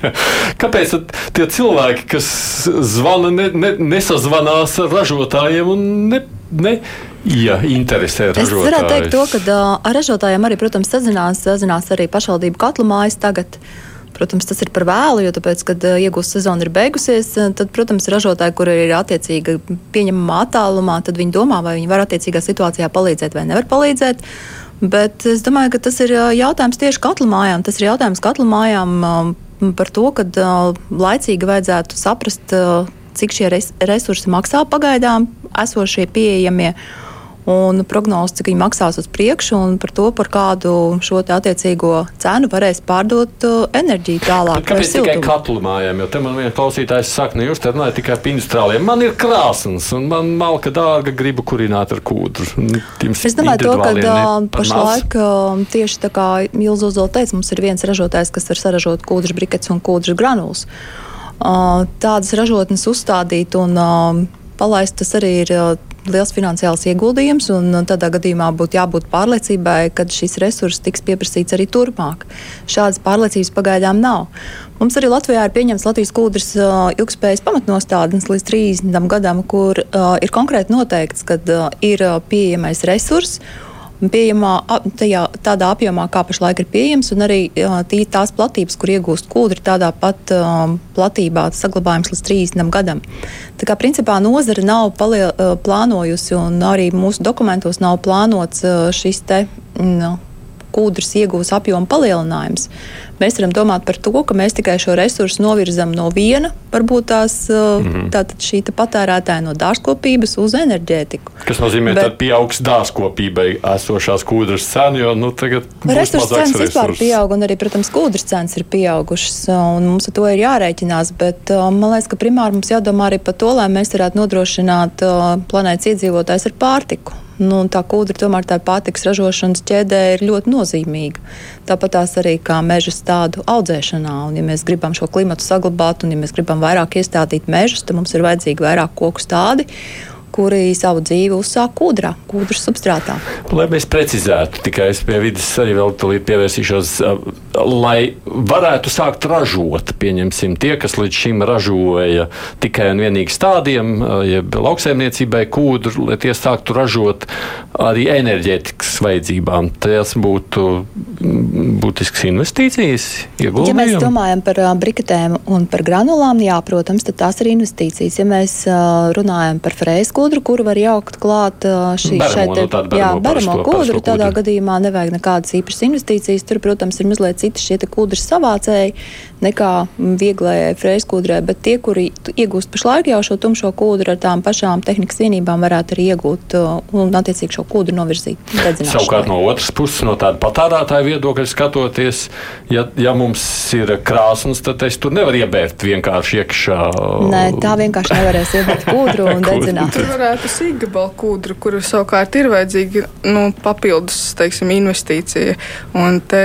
Kāpēc tie cilvēki, kas zvana, ne, ne, nesazvanās ar ražotājiem un ne, ne, ja interesē ražotājus? Es varētu teikt to, ka ar ražotājiem arī, protams, sazinās, sazinās arī pašvaldību katlu mājas tagad. Protams, tas ir par vēlu, jo tāpēc, kad iegūst sezona ir beigusies, tad, protams, ražotāji, kuri ir attiecīgi pieņemamā attālumā, tad viņi domā, vai viņi var attiecīgā situācijā palīdzēt vai nevar palīdzēt. Bet es domāju, ka tas ir jautājums tieši katlu mājām. Tas ir jautājums katlu mājām par to, ka laicīgi vajadzētu saprast, cik šie resursi maksā pagaidām esošie pieejamie un prognozes, cik viņi maksās uz priekšu, un par to, par kādu šo attiecīgo cenu varēs pārdot uh, enerģiju tālāk. Kāpēc tikai katlu mājām? Jo te man viens klausītājs saka, nu jūs te runājat tikai par industriāliem. Man ir krāsns, un man malka dārga, gribu kurināt ar kūdru. Jums es domāju, to, ka uh, pašlaik uh, tieši tā kā Ilza Uzola teica, mums ir viens ražotājs, kas var saražot kūdru brikets un kūdru granulas. Tādas ražotnes uzstādīt un palaist, tas arī ir liels finansiāls ieguldījums, un tādā gadījumā būtu jābūt pārliecībai, ka šis resurs tiks pieprasīts arī turpmāk. Šādas pārliecības pagaidām nav. Mums arī Latvijā ir pieņemts Latvijas kūdras uh, ilgspējas pamatnostādnes līdz 30 gadam, kur uh, ir konkrēti noteikts, ka uh, ir pieejamais resurss pieejamā, tajā, tādā apjomā, kā pašlaik ir pieejams, un arī tī, tās platības, kur iegūst kūdri, tādā pat um, platībā saglabājums līdz 30 gadam. Tā kā principā nozara nav paliel, plānojusi, un arī mūsu dokumentos nav plānots šis te. Nu, kūdras iegūs apjoma palielinājums. Mēs varam domāt par to, ka mēs tikai šo resursu novirzam no viena, varbūt tās mm -hmm. tātad šī patērētāja no dārzkopības uz enerģētiku. Kas nozīmē, ka pieaugs dārzkopībai esošās kūdras cena, jo nu, tagad resursu cenas vispār pieaug, un arī, protams, kūdras cenas ir pieaugušas, un mums ar to ir jārēķinās, bet man liekas, ka primāri mums jādomā arī par to, lai mēs varētu nodrošināt planētas iedzīvotājs ar pārtiku. Nu, tā kūdra tomēr tā pārtiks ražošanas ķēdē ir ļoti nozīmīga. Tāpat tās arī kā meža stādu audzēšanā. Un, ja mēs gribam šo klimatu saglabāt un ja mēs gribam vairāk iestādīt mežus, tad mums ir vajadzīgi vairāk koku stādi kuri savu dzīvi uzsāk kūdrā, kūdras substrātā. Lai mēs precizētu, tikai es pie vidas arī vēl tūlīt pievērsīšos, lai varētu sākt ražot, pieņemsim, tie, kas līdz šim ražoja tikai un vienīgi stādiem, jeb lauksaimniecībai kūdru, lai tie sāktu ražot arī enerģētikas vajadzībām. Tas būtu būtisks investīcijas. Ja mēs domājam par briketēm un par granulām, jā, protams, tad tās ir investīcijas. Ja mēs runājam par frēzku, kūdru, kuru var jaukt klāt šī, baramo, šeit, no baramo, jā, baramo kūdru. Tādā kūdru. gadījumā nevajag nekādas īpašas investīcijas. Tur, protams, ir mazliet citi šie kūdras savācēji nekā vieglajai frēzkūdrē, bet tie, kuri iegūst pašlaik jau šo tumšo kūdru ar tām pašām tehnikas vienībām, varētu arī iegūt un attiecīgi šo kūdru novirzīt. Savukārt no otras puses, no tāda patērētāja viedokļa skatoties, ja, ja mums ir krāsnes, tad es tur nevaru iebērt vienkārši iekšā. Nē, tā vienkārši nevarēs iebērt kūdru un dedzināt varētu sīgabalu kūdru, kur savukārt ir vajadzīga nu, papildus teiksim, investīcija. Un te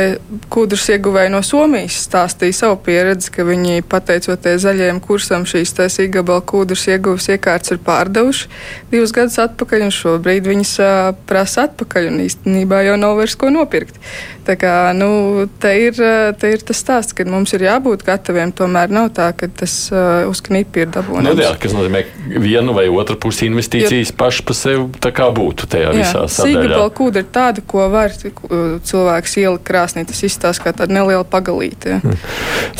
kūdras ieguvēji no Somijas stāstīja savu pieredzi, ka viņi pateicoties zaļajam kursam šīs sīgabalu kūdras ieguves iekārtas ir pārdevuši divus gadus atpakaļ, un šobrīd viņas uh, prasa atpakaļ, un īstenībā jau nav vairs ko nopirkt. Tā kā, nu, te, ir, te ir tas stāsts, ka mums ir jābūt gataviem. Tomēr nav tā, ka tas uh, uz knipi ir dabūjams. Nu, jā, kas nozīmē, ka viena vai otra puse investīcijas jo, paši par sevi būtu tajā jā, visā sadaļā. Sīgabala kūda ir tāda, ko var cilvēks ielikt krāsnī. Tas izstāsta kā tāda neliela pagalīte. Hmm.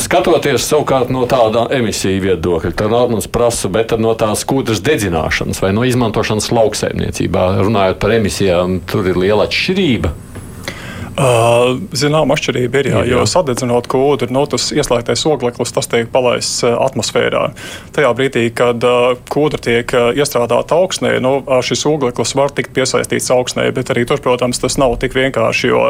Skatoties savukārt no tāda emisiju viedokļa, tad mums prasa, bet no tās kūdras dedzināšanas vai no izmantošanas lauksaimniecībā, runājot par emisijām, tur ir liela atšķirība. Uh, Zināma atšķirība ir, jā, jo sadedzinot kūdru, nu, tas ieslēgtais ogleklis tas tiek palaists atmosfērā. Tajā brīdī, kad uh, kūdra tiek iestrādāta augsnē, nu, šis ogleklis var tikt piesaistīts augsnē, bet arī tur, protams, tas nav tik vienkārši, jo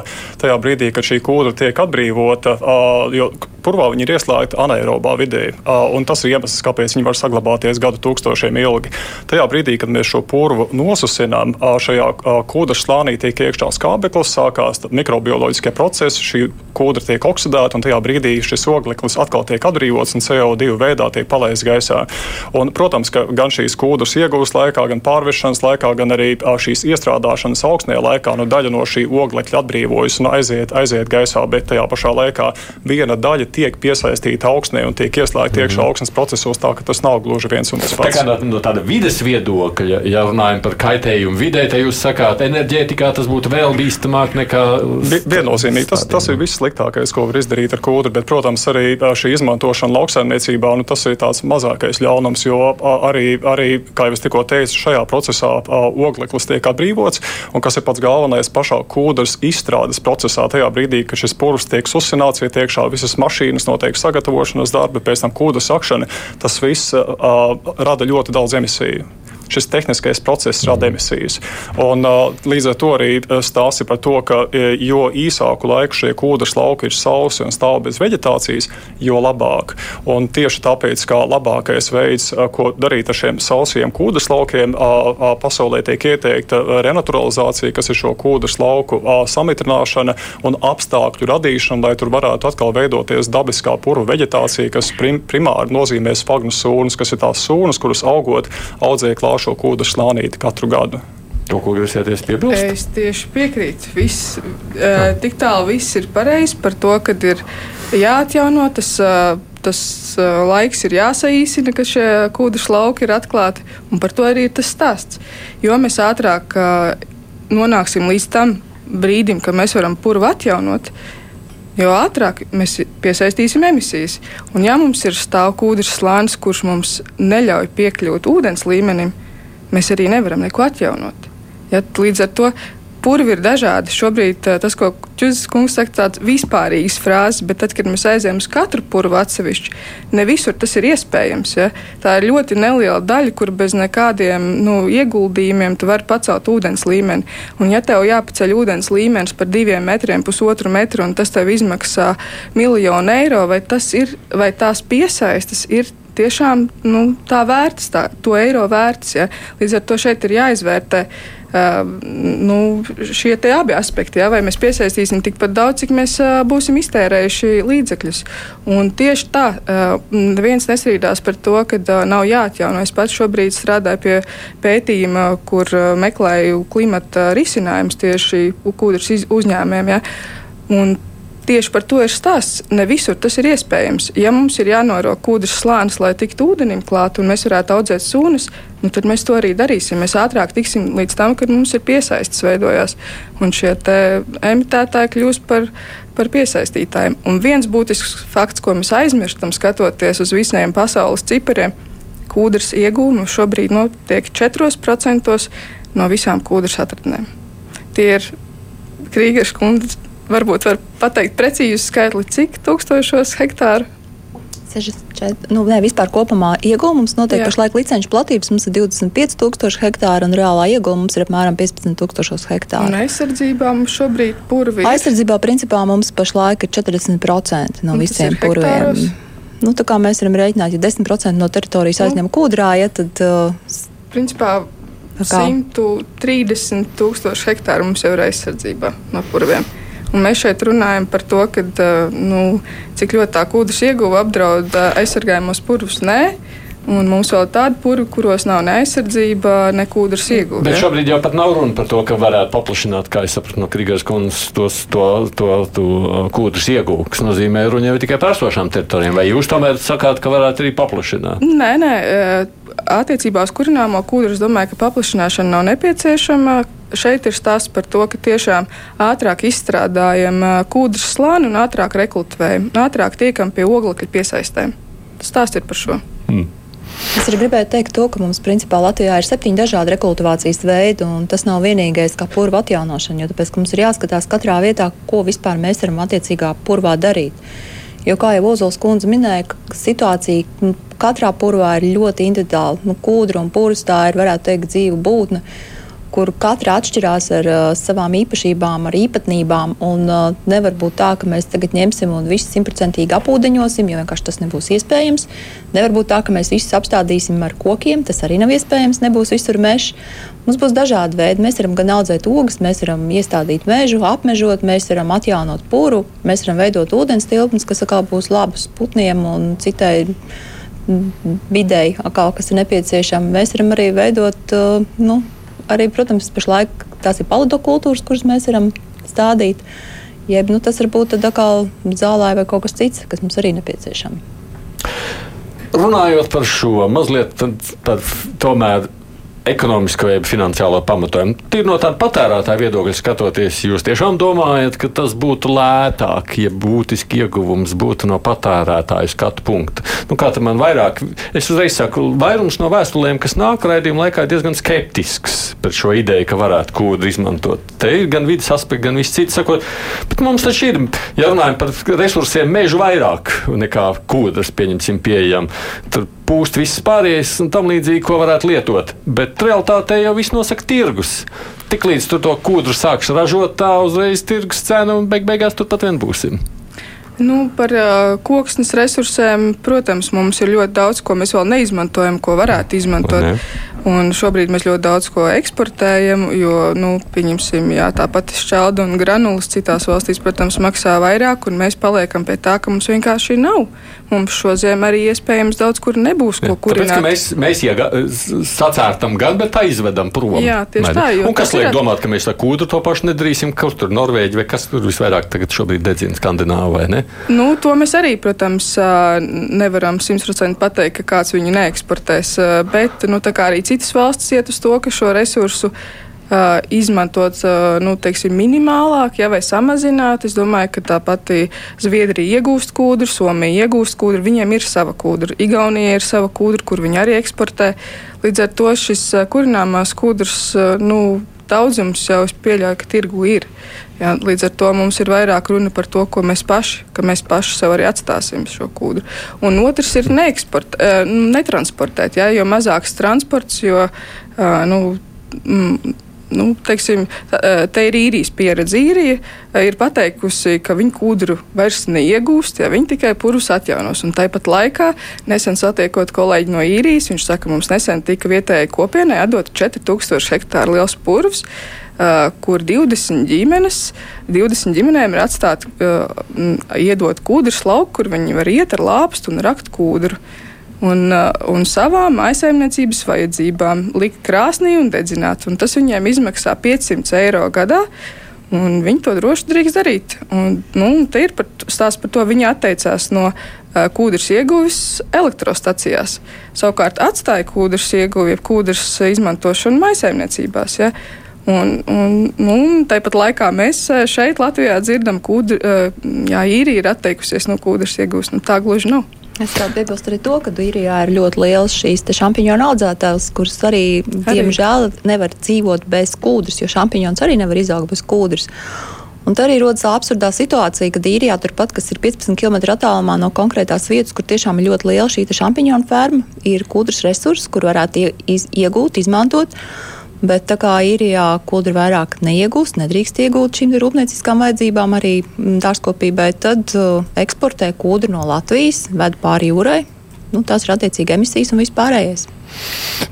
tajā brīdī, kad šī kūdra tiek atbrīvota, uh, jo purvā viņi ir ieslēgti anaerobā vidē, un tas ir iemesls, kāpēc viņi var saglabāties gadu tūkstošiem ilgi. Tajā brīdī, kad mēs šo purvu nosusinām, šajā kūdras slānī tiek iekšā skābeklis, sākās mikro mikrobioloģiskie procesi, šī kūdra tiek oksidēta, un tajā brīdī šis ogleklis atkal tiek atbrīvots un CO2 veidā tiek palaists gaisā. Un, protams, ka gan šīs kūdras iegūst laikā, gan pārvešanas laikā, gan arī šīs iestrādāšanas augsnē laikā nu, daļa no šī oglekļa atbrīvojas un aiziet, aiziet gaisā, bet tajā pašā laikā viena daļa tiek piesaistīta augsnē un tiek ieslēgta iekšā mm -hmm. augsnes procesos, tā ka tas nav gluži viens un tas pats. Tā kā no, tāda vides viedokļa, ja runājam par kaitējumu vidē, te jūs sakāt, enerģētikā tas būtu vēl bīstamāk nekā Viennozīmīgi. Tas, tas ir viss sliktākais, ko var izdarīt ar kūdru, bet, protams, arī šī izmantošana lauksaimniecībā, nu, tas ir tāds mazākais ļaunums, jo arī, arī kā jau es tikko teicu, šajā procesā ogleklis tiek atbrīvots, un kas ir pats galvenais pašā kūdras izstrādes procesā, tajā brīdī, kad šis purvs tiek susināts, iet iekšā visas mašīnas, notiek sagatavošanas darbi, pēc tam kūdras akšana, tas viss uh, rada ļoti daudz emisiju šis tehniskais process rada emisijas. Un, līdz ar to arī stāsti par to, ka jo īsāku laiku šie kūdras lauki ir sausi un stāv bez vegetācijas, jo labāk. Un tieši tāpēc, kā labākais veids, ko darīt ar šiem sausiem kūdras laukiem, pasaulē tiek ieteikta renaturalizācija, kas ir šo kūdras lauku samitrināšana un apstākļu radīšana, lai tur varētu atkal veidoties dabiskā purva vegetācija, kas prim, primāri nozīmē spagnu sūnas, kas ir tās sūnas, kuras augot audzēklā šo kūdu slānīti katru gadu. To, ko jūs ieties piebilst? Es tieši piekrītu. Viss, uh, tik tālu viss ir pareizi par to, ka ir jāatjauno tas. Uh, tas uh, laiks ir jāsaīsina, ka šie kūdras lauki ir atklāti, un par to arī ir tas stāsts. Jo mēs ātrāk uh, nonāksim līdz tam, brīdim, kad mēs varam purvu atjaunot, jo ātrāk mēs piesaistīsim emisijas. Un, ja mums ir stāvkūdrs slānis, kurš mums neļauj piekļūt ūdens līmenim, mēs arī nevaram neko atjaunot. Ja, līdz ar to purvi ir dažādi. Šobrīd eh, tas, ko Čuzis kungs saka, tāds vispārīgs frāzes, bet tad, kad mēs aizējām uz katru purvu atsevišķi, ne visur tas ir iespējams. Ja? Tā ir ļoti neliela daļa, kur bez nekādiem nu, ieguldījumiem tu vari pacelt ūdens līmeni. Un ja tev jāpaceļ ūdens līmenis par diviem metriem, pusotru metru, un tas tev izmaksā miljonu eiro, vai, ir, vai tās piesaistas ir tiešām nu, tā vērts, tā, to eiro vērts. Ja? Līdz ar to šeit ir jāizvērtē nu, šie abi aspekti. Ja, vai mēs piesaistīsim tikpat daudz, cik mēs būsim iztērējuši līdzekļus. Un tieši tā, neviens nesrīdās par to, ka nav jāatjauno. Es pats šobrīd strādāju pie pētījuma, kur meklēju klimata risinājumus tieši kūdras uzņēmējiem. Ja. Un Tieši par to ir stāsts. Ne visur tas ir iespējams. Ja mums ir jānoro kūdras slānis, lai tiktu ūdenim klāt un mēs varētu audzēt sūnas, nu, tad mēs to arī darīsim. Mēs ātrāk tiksim līdz tam, kad mums ir piesaistes veidojās. Un šie emitētāji kļūs par, par piesaistītājiem. Un viens būtisks fakts, ko mēs aizmirstam, skatoties uz visiem pasaules cipariem, kūdras iegūme šobrīd notiek 4% no visām kūdras atradnēm. Tie ir Krīgas kundzes varbūt var pateikt precīzi skaitli, cik tūkstošos hektāru 64. Nu, nē, vispār kopumā iegūmums notiek Jā. pašlaik licenču platības. Mums ir 25,000 hektāru un reālā iegūmums ir apmēram 15,000 hektāru. Un aizsardzībā mums šobrīd purvi. Aizsardzībā principā mums pašlaik ir 40% no un visiem purviem. Nu, tā kā mēs varam rēķināt, ja 10% no teritorijas nu. aizņem kūdrā, ja, tad. Uh, Principā 130 tūkstoši hektāru mums jau ir aizsardzībā no purviem. Un mēs šeit runājam par to, ka, nu, cik ļoti tā kūdras ieguva apdraud aizsargājumos purvus. Nē, Un mums vēl tādi purvi, kuros nav ne aizsardzība, ne kūdras ieguve. Bet šobrīd jau pat nav runa par to, ka varētu paplašināt, kā es sapratu no Krīgas kundzes, tos, to, to, to kūdras ieguvu, kas nozīmē runa jau tikai par esošām teritorijām. Vai jūs tomēr sakāt, ka varētu arī paplašināt? Nē, nē. Attiecībā uz kurināmo kūdru es domāju, ka paplašināšana nav nepieciešama šeit ir stāsts par to, ka tiešām ātrāk izstrādājam kūdras slāni un ātrāk rekrutējam, ātrāk tiekam pie oglekļa piesaistēm. Stāsts ir par šo. Hmm. Es arī gribēju teikt, to, ka mums principā Latvijā ir septiņi dažādi rekultivācijas veidi, un tas nav vienīgais kā purva atjaunošana, jo tāpēc mums ir jāskatās katrā vietā, ko vispār mēs varam attiecīgā purvā darīt. Jo, kā jau Ozols kundze minēja, situācija katrā purvā ir ļoti individuāla. Nu, kūdra un pūris tā ir, varētu teikt, dzīva būtne. Kur katra atšķirās ar uh, savām īpašībām, ar īpatnībām. Un, uh, nevar būt tā, ka mēs tagad ņemsim un visu simtprocentīgi apūdeņosim, jo vienkārši tas nebūs iespējams. Nevar būt tā, ka mēs visus apstādīsim ar kokiem. Tas arī nav iespējams. Nebūs visur mežs. Mums būs dažādi veidi. Mēs varam gan audzēt ogas, mēs varam iestādīt mežu, apmežot, mēs varam atjaunot pūru, mēs varam veidot ūdens tilpnes, kas atkal būs labas putniem un citai videi, kas ir nepieciešama. Mēs varam arī veidot uh, nu, arī, protams, pašlaik tās ir palidokultūras, kuras mēs varam stādīt. Jeb nu, tas var būt zālē vai kaut kas cits, kas mums arī nepieciešams. Runājot par šo mazliet, tad, tad tomēr ekonomisko vai finansiālo pamatojumu. Tīri no tāda patērētāja viedokļa skatoties, jūs tiešām domājat, ka tas būtu lētāk, ja būtiski ieguvums būtu no patērētāja skatu punkta. Nu, kā man vairāk, es uzreiz saku, vairums no vēstulēm, kas nāk raidījuma laikā, ir diezgan skeptisks par šo ideju, ka varētu kūdu izmantot. Te ir gan vidas aspekti, gan viss cits sakot, bet mums taču ir, ja runājam par resursiem, mežu vairāk nekā kūdras, pieņemsim, pieejam. Tur pūst viss pārējais un tam līdzīgi, ko varētu lietot. Bet realtātē jau viss nosaka tirgus. Tiklīdz tu to kūdru sāks ražot, tā uzreiz tirgus cena un beig beigās tur pat vien būsim. Nu, par uh, koksnes resursiem, protams, mums ir ļoti daudz, ko mēs vēl neizmantojam, ko varētu izmantot. Ne? Un šobrīd mēs ļoti daudz ko eksportējam, jo, nu, pieņemsim, jā, tāpat šķelda un granulas citās valstīs, protams, maksā vairāk, un mēs paliekam pie tā, ka mums vienkārši nav. Mums šo ziemu arī iespējams daudz kur nebūs ko kurināt. Tāpēc, mēs, mēs iega, sacērtam gan, bet aizvedam prom. Jā, tieši Mani. tā. Un kas liek ir... domāt, ka mēs ar kūdu to pašu nedarīsim, kur tur Norvēģi vai kas tur visvairāk tagad šobrīd dedzina Skandināvu vai ne? Nu, to mēs arī, protams, nevaram simtprocentīgi pateikt, ka kāds viņu neeksportēs, bet, nu, tā kā arī citas valstis iet uz to, ka šo resursu uh, izmantot uh, nu, teiksim, minimālāk, ja, vai samazināt. Es domāju, ka tā pati Zviedrija iegūst kūdru, Somija iegūst kūdru, viņiem ir sava kūdra. Igaunija ir sava kūdra, kur viņi arī eksportē. Līdz ar to šis kurināmās kūdras nu, daudzums jau es pieļauju, ka tirgu ir. Jā, līdz ar to mums ir vairāk runa par to, ko mēs paši, ka mēs paši sev arī atstāsim šo kūdru. Un otrs ir neeksport, netransportēt, jā, jo mazāks transports, jo nu, nu, teiksim, te ir īrijas pieredze. Īrija ir pateikusi, ka viņi kūdru vairs neiegūst, ja viņi tikai purvus atjaunos. Un tāpat laikā, nesen satiekot kolēģi no īrijas, viņš saka, mums nesen tika vietējai kopienai atdot 4000 hektāru liels purvs. Uh, kur 20 ģimenes, 20 ģimenēm ir atstāta uh, iedot kūdras lauku, kur viņi var iet ar lāpstu un rakt kūdru. Uh, un, uh, un savām aizsaimniecības vajadzībām likt krāsnī un dedzināt. Un tas viņiem izmaksā 500 eiro gadā. Un viņi to droši drīkst darīt. Un, nu, te ir par, stāsts par to, viņi atteicās no uh, kūdras ieguves elektrostacijās. Savukārt atstāja kūdras ieguvi, jeb kūdras izmantošanu maisaimniecībās. Ja? Un, un, nu, tāpat laikā mēs uh, šeit, Latvijā, dzirdam, ka uh, īrija ir atteikusies no kūdras iegūšanas. Nu, tā gluži nav. Es gribētu piebilst arī to, ka Īrijā ir ļoti liels šīs šampiņonu audzētājs, kurus arī, arī, diemžēl, nevar dzīvot bez kūdras, jo šampiņons arī nevar izaugt bez kūdras. Un tā arī rodas absurdā situācija, kad īrijā turpat, kas ir 15 km attālumā no konkrētās vietas, kur tiešām ir ļoti liela šī šampiņonu ferma, ir kūdras resursi, kur varētu iegūt, izmantot. Bet tā kā īrijā kūdru vairāk neiegūst, nedrīkst iegūt šīm rūpnieciskām vajadzībām, arī mm, dārzkopībai, tad uh, eksportē kūdru no Latvijas, ved pāri jūrai. Nu, tās ir attiecīgi emisijas un vispārējais.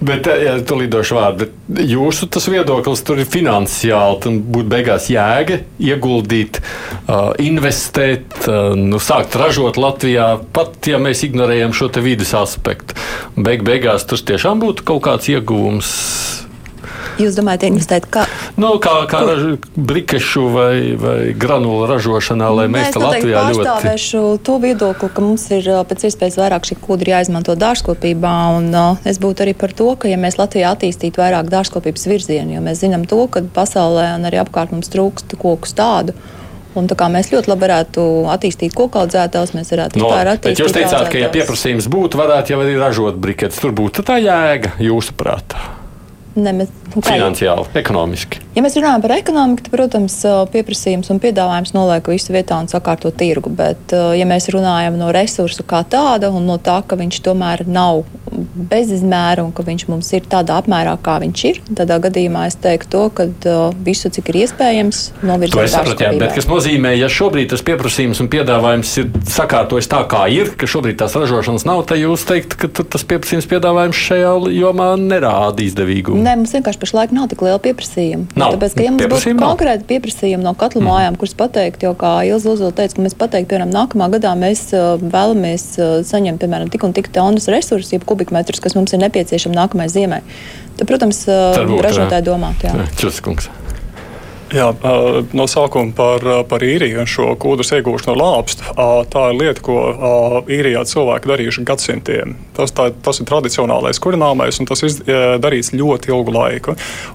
Bet, ja tu lidošu vārdu, bet jūsu tas viedoklis tur ir finansiāli, tad būtu beigās jēga ieguldīt, uh, investēt, uh, nu, sākt ražot Latvijā, pat ja mēs ignorējam šo vidas aspektu. Beig beigās tas tiešām būtu kaut kāds ieguvums Jūs domājat, investēt kā? Nu, kā kā raž, brikešu vai, vai granulu ražošanā, lai nu, mēs te Latvijā ļoti. Es pārstāvēšu to viedokli, ka mums ir pēc iespējas vairāk šī kūdra jāizmanto dārzkopībā, un uh, es būtu arī par to, ka ja mēs Latvijā attīstītu vairāk dārzkopības virzienu, jo mēs zinām to, ka pasaulē un arī apkārt mums trūkst koku stādu. Un tā kā mēs ļoti labi varētu attīstīt koku audzētājus, mēs varētu no, vispār attīstīt. Jūs teicāt, audzētājus. ka, ja pieprasījums būtu, varētu jau arī ražot briketes. Tur būtu tā jēga, jūsuprāt. Ne, mēs, nu, Finansiāli, ekonomiski. Ja mēs runājam par ekonomiku, tad, protams, pieprasījums un piedāvājums noliek visu vietā un sakārto tirgu. Bet, ja mēs runājam no resursu kā tāda un no tā, ka viņš tomēr nav bezizmēra un ka viņš mums ir tādā apmērā, kā viņš ir, tādā gadījumā es teiktu to, ka visu, cik ir iespējams, novirzīt uz to. Bet kas nozīmē, ja šobrīd tas pieprasījums un piedāvājums ir sakārtojis tā, kā ir, ka šobrīd tās ražošanas nav, tad jūs teikt, ka tas pieprasījums piedāvājums šajā jomā nerāda izdevīgumu. Nē, mums vienkārši pašlaik nav tik liela pieprasījuma. Nav. Tāpēc, ka, ja mums būtu konkrēti pieprasījumi no katla mājām, mm. kurus pateikt, jo, kā Ilza Uzula teica, ka mēs pateikt, piemēram, nākamā gadā mēs uh, vēlamies uh, saņemt, piemēram, tik un tik tonnas resursus, jeb kubikmetrus, kas mums ir nepieciešami nākamajai ziemai. Tad, protams, uh, ražotāji domātu. Čuskungs. Jā, no sākuma par, par īriju un šo kūdras iegūšanu no lāpsta. Tā ir lieta, ko īrijā cilvēki darījuši gadsimtiem. Tas, tā, tas ir tradicionālais kurināmais, un tas ir darīts ļoti ilgu laiku.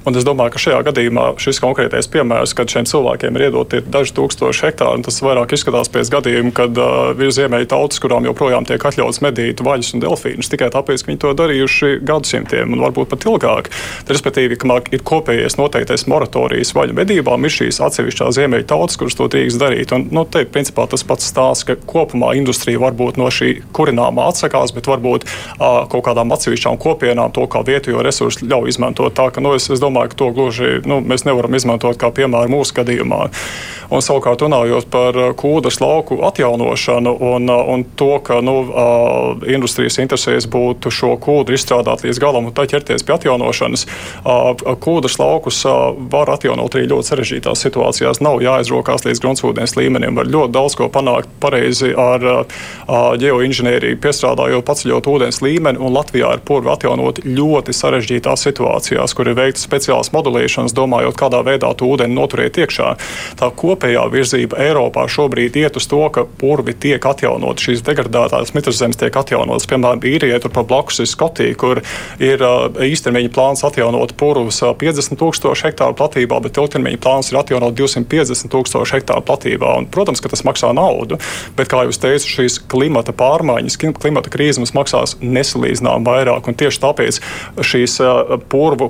Un es domāju, ka šajā gadījumā šis konkrētais piemērs, kad šiem cilvēkiem ir iedoti daži tūkstoši hektāri, tas vairāk izskatās pēc gadījuma, kad ir ziemeļu tautas, kurām joprojām tiek atļauts medīt vaļus un delfīnus tikai tāpēc, ka viņi to darījuši gadsimtiem un varbūt pat ilgāk. Respektīvi, ka ir kopējais noteiktais moratorijas vaļu medību sabiedrībām ir šīs atsevišķās ziemeļu tautas, kuras to drīkst darīt. Un, nu, te, principā, tas pats stāsts, ka kopumā industrija varbūt no šī kurināmā atsakās, bet varbūt uh, kaut kādām atsevišķām kopienām to kā vietējo resursu ļauj izmantot. Tā ka nu, es, es domāju, ka to gluži nu, mēs nevaram izmantot kā piemēru mūsu gadījumā. Un savukārt runājot par kūdas lauku atjaunošanu un, un to, ka nu, industrijas interesēs būtu šo kūdu izstrādāt līdz galam un tā ķerties pie atjaunošanas, kūdas laukus var atjaunot arī ļoti sarežģītās situācijās nav jāizrokās līdz gruntsvūdens līmenim. Var ļoti daudz ko panākt pareizi ar ģeoinženieriju, piestrādājot, paceļot ūdens līmeni, un Latvijā ir purvi atjaunot ļoti sarežģītās situācijās, kur ir veikta speciāls modelēšanas, domājot, kādā veidā to ūdeni noturēt iekšā. Tā kopējā virzība Eiropā šobrīd iet uz to, ka purvi tiek atjaunot, šīs degradētās mitrzemes tiek atjaunotas. Piemēram, īrijai tur pa blakus ir Skotija, kur ir īstermiņa plāns atjaunot purvus 50 tūkstošu hektāru platībā, bet ilgtermiņa plāns ir atjaunot 250 tūkstošu hektāru platībā. Un, protams, ka tas maksā naudu, bet, kā jau teicu, šīs klimata pārmaiņas, klimata krīze mums maksās nesalīdzinām vairāk. Tieši tāpēc šīs purvu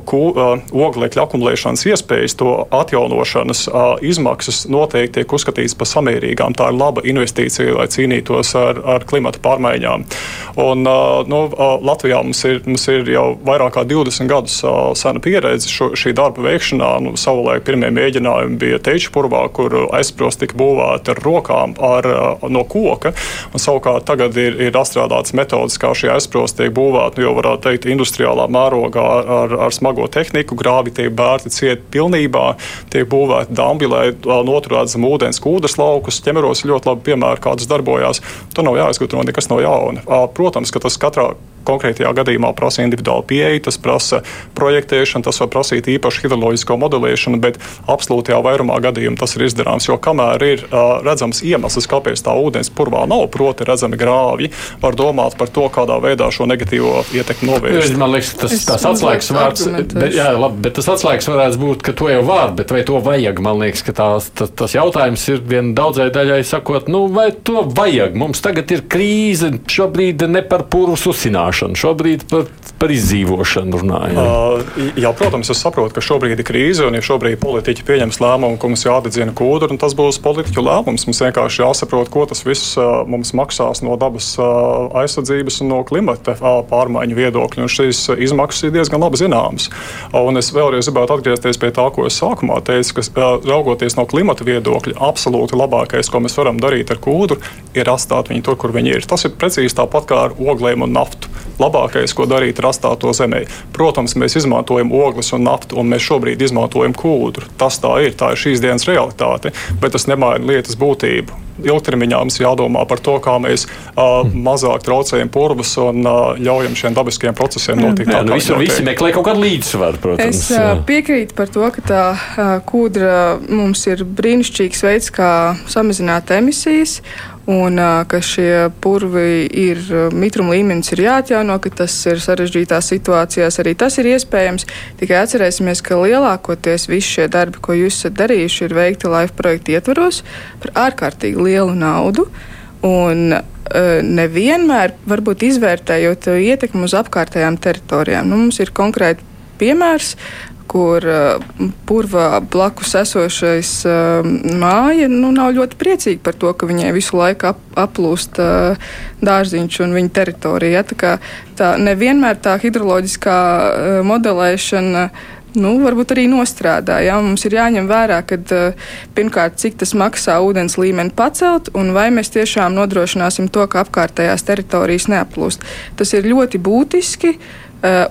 oglekļa akumulēšanas iespējas, to atjaunošanas izmaksas noteikti tiek uzskatītas par samērīgām. Tā ir laba investīcija, lai cīnītos ar, ar klimata pārmaiņām. Un, nu, Latvijā mums ir, mums ir jau vairāk kā 20 gadus sena pieredze šo, šī darba veikšanā. Nu, savulaik pirmie mēģinājumi bija teiču purvā, kur aizsprosti tika būvēti ar rokām ar, no koka. Un, savukārt tagad ir, ir atstrādāts metodas, kā šie aizsprosti tiek būvēti, jau varētu teikt, industriālā mērogā ar, ar smago tehniku. Grāvi tiek bērti ciet pilnībā, tiek būvēti dambi, lai noturētu zem ūdens kūdras laukus. Ķemeros ļoti labi piemēri, kādas darbojās. Tur nav jāizgudro nekas no jauna. Protams, ka tas katrā konkrētajā gadījumā prasa individuālu pieeju, tas prasa projektēšanu, tas var prasīt īpašu hidroloģisko modelēšanu, bet absolūtajā vairumā gadījumu tas ir izdarāms. Jo kamēr ir uh, redzams iemesls, kāpēc tā ūdens purvā nav, proti, redzami grāvji, var domāt par to, kādā veidā šo negatīvo ietekmi novērst. Man liekas, tas, tas atslēgas vārds, bet, jā, labi, bet tas atslēgas varētu būt, ka to jau var, bet vai to vajag? Man liekas, ka tās, tas, tas jautājums ir vien daudzai daļai sakot, nu, vai to vajag? Mums tagad ir krīze, šobrīd ne par purvus uzsināšanu runāšanu, šobrīd par, par izdzīvošanu runājam. Uh, jā, protams, es saprotu, ka šobrīd ir krīze, un ja šobrīd politiķi pieņems lēmumu, ka mums jādedzina kūdra, tas būs politiķu lēmums. Mums vienkārši jāsaprot, ko tas viss uh, mums maksās no dabas uh, aizsardzības un no klimata uh, pārmaiņu viedokļa. Un šīs izmaksas ir diezgan labi zināmas. Un es vēlreiz gribētu atgriezties pie tā, ko es sākumā teicu, ka uh, raugoties no klimata viedokļa, absolūti labākais, ko mēs varam darīt ar kūdru, ir atstāt viņu tur, kur viņi ir. Tas ir precīzi tāpat kā ar oglēm un naftu labākais, ko darīt, ir atstāt to zemē. Protams, mēs izmantojam ogles un naftu, un mēs šobrīd izmantojam kūdru. Tas tā ir, tā ir šīs dienas realitāte, bet tas nemaina lietas būtību. Ilgtermiņā mums jādomā par to, kā mēs uh, mazāk traucējam purvus un uh, ļaujam šiem dabiskiem procesiem notikt. Jā, nu, visur visi meklē kaut kādu līdzsvaru, protams. Es uh, piekrītu par to, ka tā uh, kūdra mums ir brīnišķīgs veids, kā samazināt emisijas un ka šie purvi ir mitruma līmenis ir jāatjauno, ka tas ir sarežģītās situācijās arī tas ir iespējams. Tikai atcerēsimies, ka lielākoties visi šie darbi, ko jūs esat darījuši, ir veikti LIFE projekta ietvaros par ārkārtīgi lielu naudu. Un nevienmēr, varbūt izvērtējot ietekmi uz apkārtējām teritorijām. Nu, mums ir konkrēti piemērs, kur uh, purvā blakus esošais uh, māja nu, nav ļoti priecīga par to, ka viņai visu laiku ap, aplūst uh, dārziņš un viņa teritorija. Ja? Tā, tā nevienmēr tā hidroloģiskā modelēšana nu, varbūt arī nostrādā. Jā. Mums ir jāņem vērā, ka pirmkārt, cik tas maksā ūdens līmeni pacelt, un vai mēs tiešām nodrošināsim to, ka apkārtējās teritorijas neaplūst. Tas ir ļoti būtiski. Eh,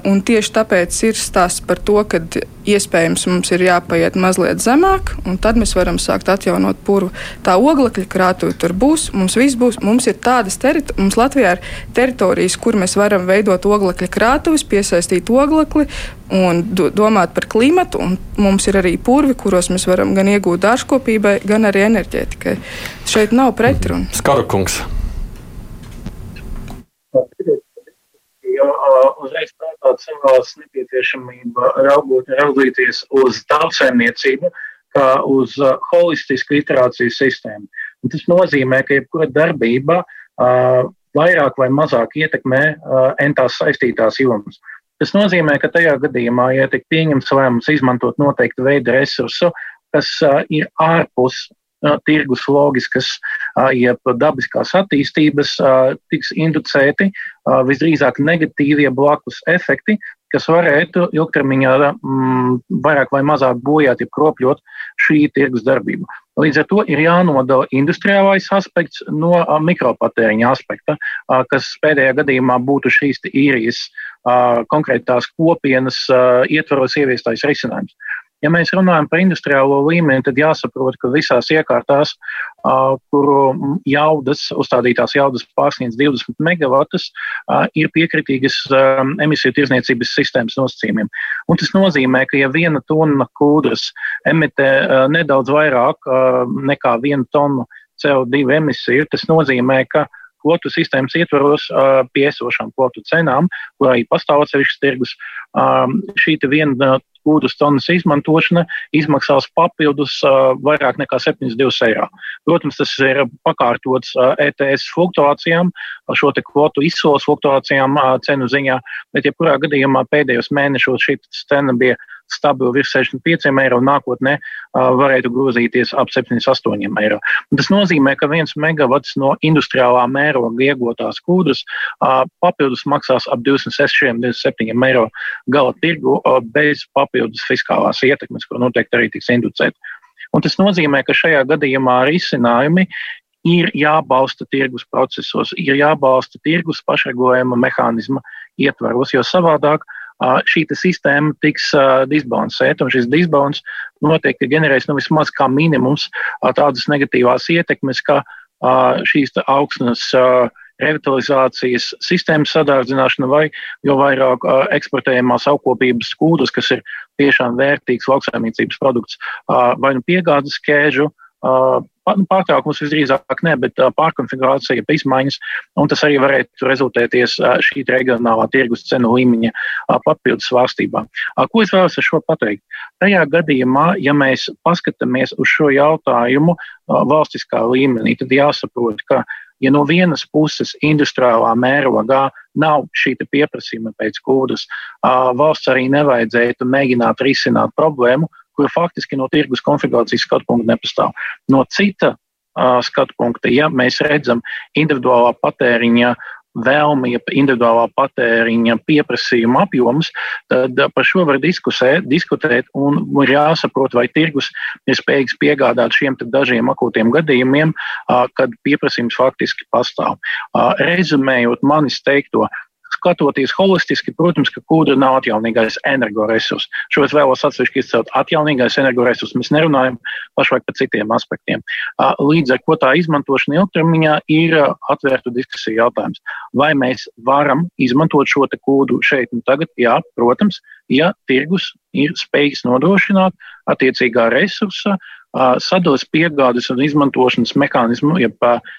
un tieši tāpēc ir stāsts par to, ka iespējams mums ir jāpaiet mazliet zemāk, un tad mēs varam sākt atjaunot purvu. Tā oglekļa krātuve tur būs, mums viss būs. Mums ir tādas teritorijas, mums Latvijā ir teritorijas, kur mēs varam veidot oglekļa krātuves, piesaistīt oglekli un do, domāt par klimatu. Mums ir arī purvi, kuros mēs varam gan iegūt dārzkopībai, gan arī enerģētikai. Šeit nav pretrunu. Skarukungs jo uh, uzreiz prātā celās nepieciešamība raugot, raudzīties uz tautsēmniecību kā uz uh, holistisku iterāciju sistēmu. Un tas nozīmē, ka jebkura darbība uh, vairāk vai mazāk ietekmē uh, entās saistītās jomas. Tas nozīmē, ka tajā gadījumā, ja tiek pieņemts lēmums izmantot noteiktu veidu resursu, kas uh, ir ārpus tirgus loģiskas, jeb dabiskās attīstības tiks inducēti visdrīzāk negatīvie blakus efekti, kas varētu ilgtermiņā mm, vairāk vai mazāk bojāt, ja kropļot šī tirgus darbību. Līdz ar to ir jānodala industriālais aspekts no mikropatēriņa aspekta, kas pēdējā gadījumā būtu šīs īrijas konkrētās kopienas ietvaros ieviestais risinājums. Ja mēs runājam par industriālo līmeni, tad jāsaprot, ka visās iekārtās, kuru jaudas, uzstādītās jaudas pārsniedz 20 megavatus, ir piekritīgas emisiju tirzniecības sistēmas nosacījumiem. Un tas nozīmē, ka ja viena tonna kūdras emitē nedaudz vairāk nekā vienu tonu CO2 emisiju, tas nozīmē, ka kvotu sistēmas ietvaros pie esošām kvotu cenām, kur arī pastāv atsevišķs tirgus. Šī viena kūdras tonnas izmantošana izmaksās papildus vairāk nekā 72 eiro. Protams, tas ir pakārtots ETS fluktuācijām, šo kvotu izsoles fluktuācijām cenu ziņā, bet jebkurā gadījumā pēdējos mēnešos šī cena bija stabili virs 65 eiro, un nākotnē varētu grozīties ap 78 eiro. Tas nozīmē, ka viens megawatts no industriālā mēroga iegūtās kūdras papildus maksās ap 26-27 eiro gala tirgu bez papildus fiskālās ietekmes, ko noteikti arī tiks inducēta. Un tas nozīmē, ka šajā gadījumā risinājumi ir jābalsta tirgus procesos, ir jābalsta tirgus pašregulējuma mehānisma ietvaros, jo savādāk uh, šī sistēma tiks disbalansēta, un šis disbalans noteikti generēs nu, vismaz kā minimums tādas negatīvās ietekmes, kā šīs augsnes revitalizācijas sistēmas sadārdzināšana vai jo vairāk eksportējumās augkopības kūdas, kas ir tiešām vērtīgs lauksaimniecības produkts, vai nu piegādes kēžu, uh, pārtraukums visdrīzāk ne, bet pārkonfigurācija, izmaiņas, un tas arī varētu rezultēties šī reģionālā tirgus cenu līmeņa papildus svārstībā. Ko es vēlos ar šo pateikt? Tajā gadījumā, ja mēs paskatāmies uz šo jautājumu valstiskā līmenī, tad jāsaprot, ka ja no vienas puses industriālā mērogā nav šī pieprasījuma pēc kūdas, valsts arī nevajadzētu mēģināt risināt problēmu, kur faktiski no tirgus konfigurācijas skatu punkta nepastāv. No cita uh, skatu punkta, ja mēs redzam individuālā patēriņa vēlmi, ja individuālā patēriņa pieprasījuma apjoms, tad par šo var diskusē, diskutēt un ir jāsaprot, vai tirgus ir spējīgs piegādāt šiem dažiem akūtiem gadījumiem, kad pieprasījums faktiski pastāv. Rezumējot manis teikto, skatoties holistiski, protams, ka kūdra nav atjaunīgais energoresurss. Šo es vēlos atsevišķi izcelt. Atjaunīgais energoresurss mēs nerunājam pašlaik par citiem aspektiem. Līdz ar to tā izmantošana ilgtermiņā ir atvērta diskusija jautājums. Vai mēs varam izmantot šo kūdu šeit un tagad? Jā, protams, ja tirgus ir spējīgs nodrošināt attiecīgā resursa sadalas piegādes un izmantošanas mehānismu, jeb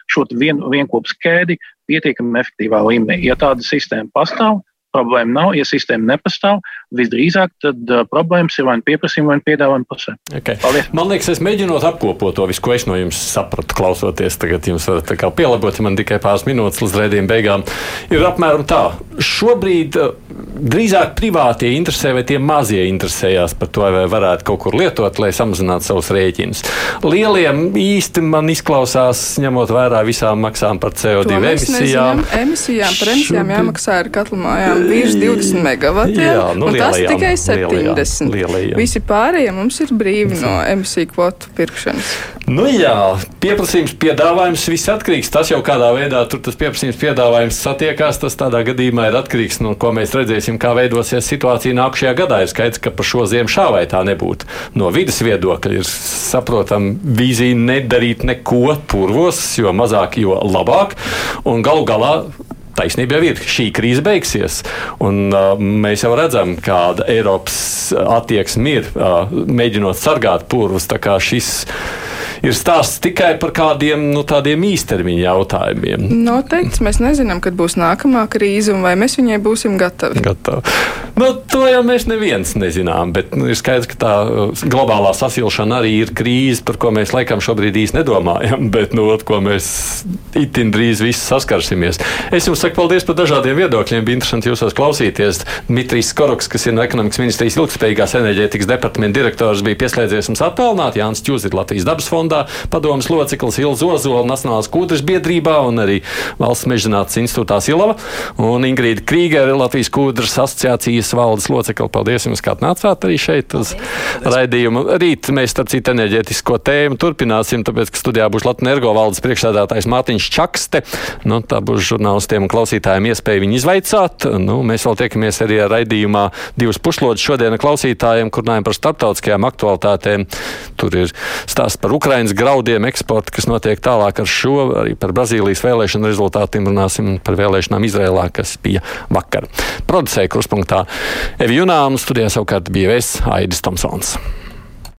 šo vien, vienkopus ķēdi pietiekami efektīvā līmenī. Ja tāda sistēma pastāv, problēma nav. Ja sistēma nepastāv, visdrīzāk tad uh, problēmas ir vai nu pieprasījuma, vai nu piedāvājuma pusē. Okay. Paldies. Man liekas, es mēģinot apkopot to visu, ko es no jums sapratu, klausoties. Tagad jums varat pielabot, ja man tikai pāris minūtes līdz redzējuma beigām. Ir apmēram tā. Šobrīd uh, drīzāk privātie interesē vai tie mazie interesējās par to, vai varētu kaut kur lietot, lai samazinātu savus rēķinus. Lieliem īsti man izklausās, ņemot vērā visām maksām par CO2 emisijām. Emisijām par emisijām jāmaksā ar katlu mājām virs 20 megavatiem. Jā, nu, tas tikai 70. Lielajām. Visi pārējie mums ir brīvi no emisiju kvotu pirkšanas. Nu jā, pieprasījums, piedāvājums viss atkarīgs. Tas jau kādā veidā tur tas pieprasījums, piedāvājums satiekās. Tas tādā gadījumā ir atkarīgs no ko mēs redzēsim, kā veidosies situācija nākamajā gadā. Ir skaidrs, ka par šo ziemu šā vai tā nebūtu. No vidas viedokļa ir saprotama vīzija nedarīt neko turvos, jo mazāk, jo labāk. Un galu galā taisnība jau ir, šī krīze beigsies. Un, uh, mēs jau redzam, kāda Eiropas attieksme ir, uh, mēģinot sargāt purvus. Šis ir stāsts tikai par kādiem nu, tādiem īstermiņa jautājumiem. Noteikti mēs nezinām, kad būs nākamā krīze un vai mēs viņai būsim gatavi. gatavi. Nu, to jau mēs neviens nezinām, bet nu, ir skaidrs, ka tā globālā sasilšana arī ir krīze, par ko mēs laikam šobrīd īsti nedomājam, bet nu, ar ko mēs itin drīz visi saskarsimies. Es jums saku paldies par dažādiem viedokļiem. Bija interesanti jūsos klausīties. Dmitrijs Skoroks, kas ir no ekonomikas ministrijas ilgspējīgās enerģētikas departamenta direktors, bija pieslēdzies mums attālināt. Jānis Čūs ir Latvijas dabas fondā padomas loceklis Ilza Ozola Nacionālās kūdras biedrībā un arī Valsts mežģinātnes institūtā Silava un Ingrīda Krīgere, Latvijas kūdras asociācijas valdes locekli. Paldies jums, ka atnācāt arī šeit uz raidījumu. Rīt mēs, starp citu, enerģētisko tēmu turpināsim, tāpēc, ka studijā būs Latvijas energo valdes priekšsēdētājs Mārtiņš Čakste. Nu, tā būs žurnālistiem un klausītājiem iespēja viņu izvaicāt. Nu, mēs vēl tiekamies arī ar raidījumā divas pušlodes šodien klausītājiem, kur runājam par starptautiskajām aktualitātēm. Tur ir stāsts par Ukrainas graudiem, eksportu, kas notiek tālāk ar šo, arī par Brazīlijas vēlēšanu rezultātiem runāsim par vēlēšanām Izrēlā, kas bija vakar. Producēja kruspunktā Evi Junām, studijā savukārt bija Vēs Aidis Tomsons.